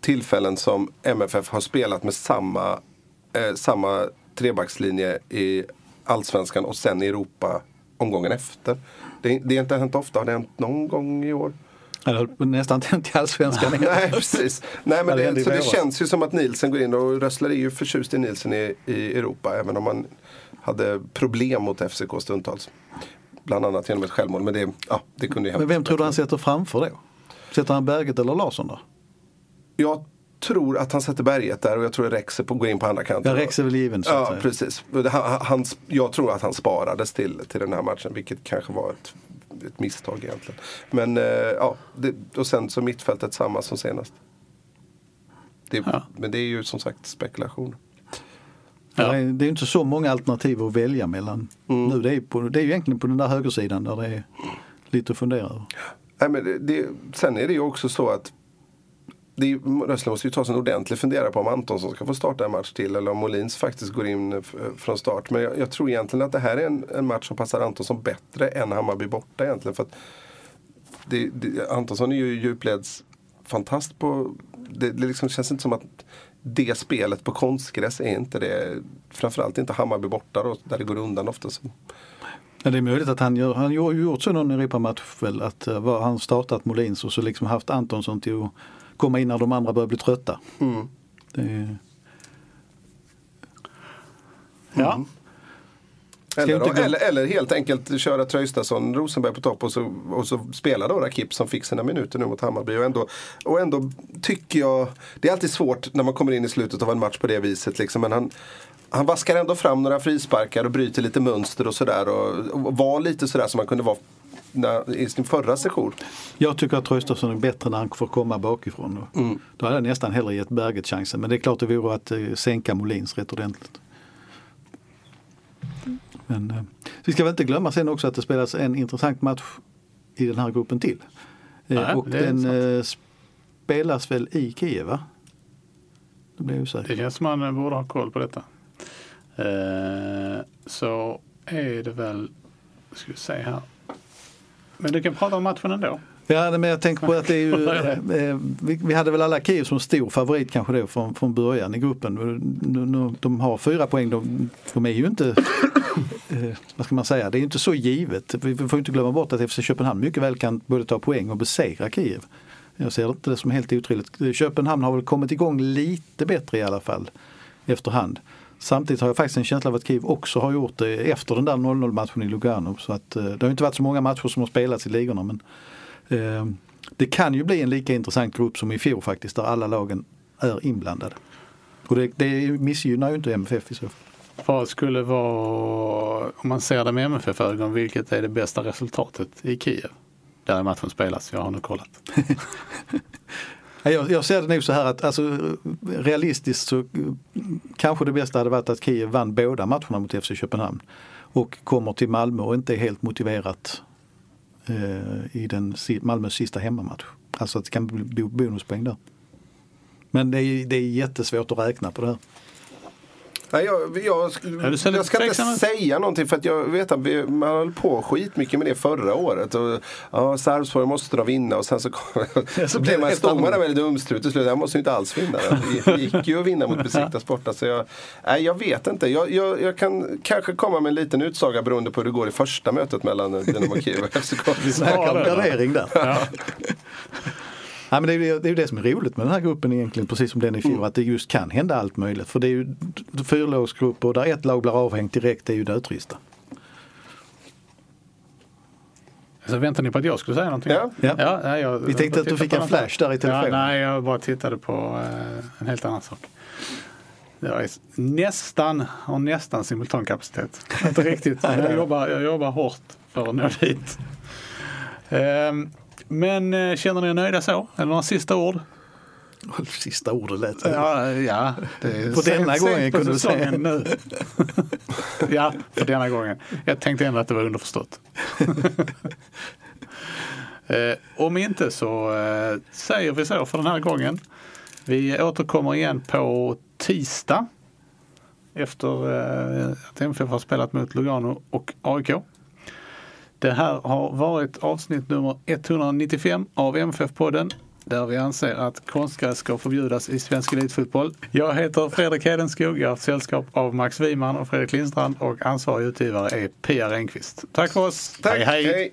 tillfällen som MFF har spelat med samma, eh, samma trebackslinje i Allsvenskan och sen i Europa omgången efter. Det, det har inte hänt ofta, har det hänt någon gång i år? Eller nästan inte i Allsvenskan. Nej, precis. Nej, men det, så det känns ju som att Nielsen går in och Rössler är ju förtjust i Nielsen i, i Europa. Även om man hade problem mot FCK stundtals. Bland annat genom ett självmål. Men det, ja, det kunde ju Men vem tror du han sätter framför då? Sätter han Berget eller Larsson då? Jag tror att han sätter Berget där och jag tror att Rexer går in på andra kanten. Ja, Rexer är väl given. Ja, precis. Han, han, jag tror att han sparades till, till den här matchen, vilket kanske var ett ett misstag egentligen. Men eh, ja, det, och sen så mittfältet samma som senast. Det, ja. Men det är ju som sagt spekulation. Ja. Det är inte så många alternativ att välja mellan mm. nu. Det är, på, det är ju egentligen på den där högersidan där det är lite att fundera över. Nej, men det, det, sen är det ju också så att Rössle måste ju ta sig en ordentlig fundera på om Antonsson ska få starta en match till eller om Molins faktiskt går in från start. Men jag, jag tror egentligen att det här är en, en, match som passar Antonsson bättre än Hammarby borta egentligen. För det, det, Antonsson är ju djupleds fantast på... Det, det liksom känns inte som att det spelet på konstgräs är inte det. Framförallt inte Hammarby borta då, där det går undan ofta. Så. Ja, det är möjligt att han gör, han har gjort så någon Europamatch väl att uh, han startat Molins och så liksom haft Antonsson till att komma in när de andra börjar bli trötta. Mm. Det, Ja, Eller, då, eller, eller helt enkelt köra Traustason, Rosenberg på topp och så, och så spela då Rakip som fick sina minuter nu mot Hammarby. Och ändå, och ändå tycker jag, det är alltid svårt när man kommer in i slutet av en match på det viset. Liksom, men han, han vaskar ändå fram några frisparkar och bryter lite mönster och sådär. Och, och var lite sådär som man kunde vara när, i sin förra session. jag tycker att Traustason är bättre när han får komma bakifrån. Mm. då hade jag nästan hellre gett Berget chansen. Men det är klart det vore att eh, sänka Molins rätt ordentligt. Men eh, vi ska väl inte glömma sen också att det spelas en intressant match i den här gruppen till. Eh, Nej, och det är den eh, spelas väl i Kiev va? Det blir jag osäker. det känns som man eh, borde ha koll på detta. Eh, så är det väl, ska vi se här. Men du kan prata om matchen ändå. Ja, men jag tänker på att det är ju, eh, eh, vi, vi hade väl alla Kiev som stor favorit kanske då från, från början i gruppen. Nu, nu, de har fyra poäng, de, de är ju inte, eh, vad ska man säga, det är inte så givet. Vi får inte glömma bort att FC Köpenhamn mycket väl kan både ta poäng och besegra Kiev. Jag ser inte det som helt otroligt. Köpenhamn har väl kommit igång lite bättre i alla fall efterhand. Samtidigt har jag faktiskt en känsla av att Kiev också har gjort det efter den där 0-0 matchen i Lugano. Så att, eh, det har inte varit så många matcher som har spelats i ligorna men Det kan ju bli en lika intressant grupp som i fjol faktiskt där alla lagen är inblandade. Och det, det missgynnar ju inte MFF i så fall. Vad skulle vara, om man ser det med MFF-ögon, vilket är det bästa resultatet i Kiev? Där är matchen spelas, jag har nu kollat. Jag, jag ser det nog så här att alltså, realistiskt så eh, kanske det bästa hade varit att Kiev vann båda matcherna mot FC Köpenhamn. Och kommer till Malmö och inte är helt motiverat eh, Eh, i den, Malmös sista hemmamatch. Alltså att det kan bli bonuspoäng där. Men det är, det är jättesvårt att räkna på det här. Nej, jag, jag, så jag ska inte säga någonting för att jag vet att vi, man höll på skitmycket med det förra året. Och, ja, Sarpsborg måste de vinna och sen så, kom, så blev man, stod man där väldigt dumstrut till slut. Jag måste ju inte alls vinna. Det gick ju att vinna mot Besiktas borta. Så jag, nej, jag vet inte. Jag, jag, jag kan kanske komma med en liten utsaga beroende på hur det går i första mötet mellan Dynamo Kiev och FCK. Snacka om det, va? gardering där. Ja. Nej, men det, är, ju- det är ju det som är roligt med den här gruppen egentligen, precis som den i fjol, att det just kan hända allt möjligt. För det är ju fyrlagsgrupper och där ett lag blir avhängt direkt, det är ju dödtrista. Så väntar ni på att jag skulle säga någonting? Ja. Ja. nej, jag, Vi tänkte att du fick en flash där i telefonen. Ja, nej, jag bara tittade på eh, en helt annan sak. Jag är nästan, har nästan simultankapacitet. Inte riktigt. Jag jobbar, jag jobbar hårt för att nå dit. Ehm, men eh, känner ni er nöjda så? Eller några sista ord? Sista ordet lät så. Ja, ja det På denna sent gången kunde du säga. Nu. ja, för denna gången. Jag tänkte ändå att det var underförstått. eh, om inte så eh, säger vi så för den här gången. Vi återkommer igen på tisdag efter eh, att MFF har spelat mot Lugano och AIK. Det här har varit avsnitt nummer 195 av MFF-podden där vi anser att konstgräs ska förbjudas i svensk elitfotboll. Jag heter Fredrik Hedenskog, jag har haft sällskap av Max Wiman och Fredrik Lindstrand och ansvarig utgivare är Pia Renqvist. Tack för oss! Tack, hej! hej. hej.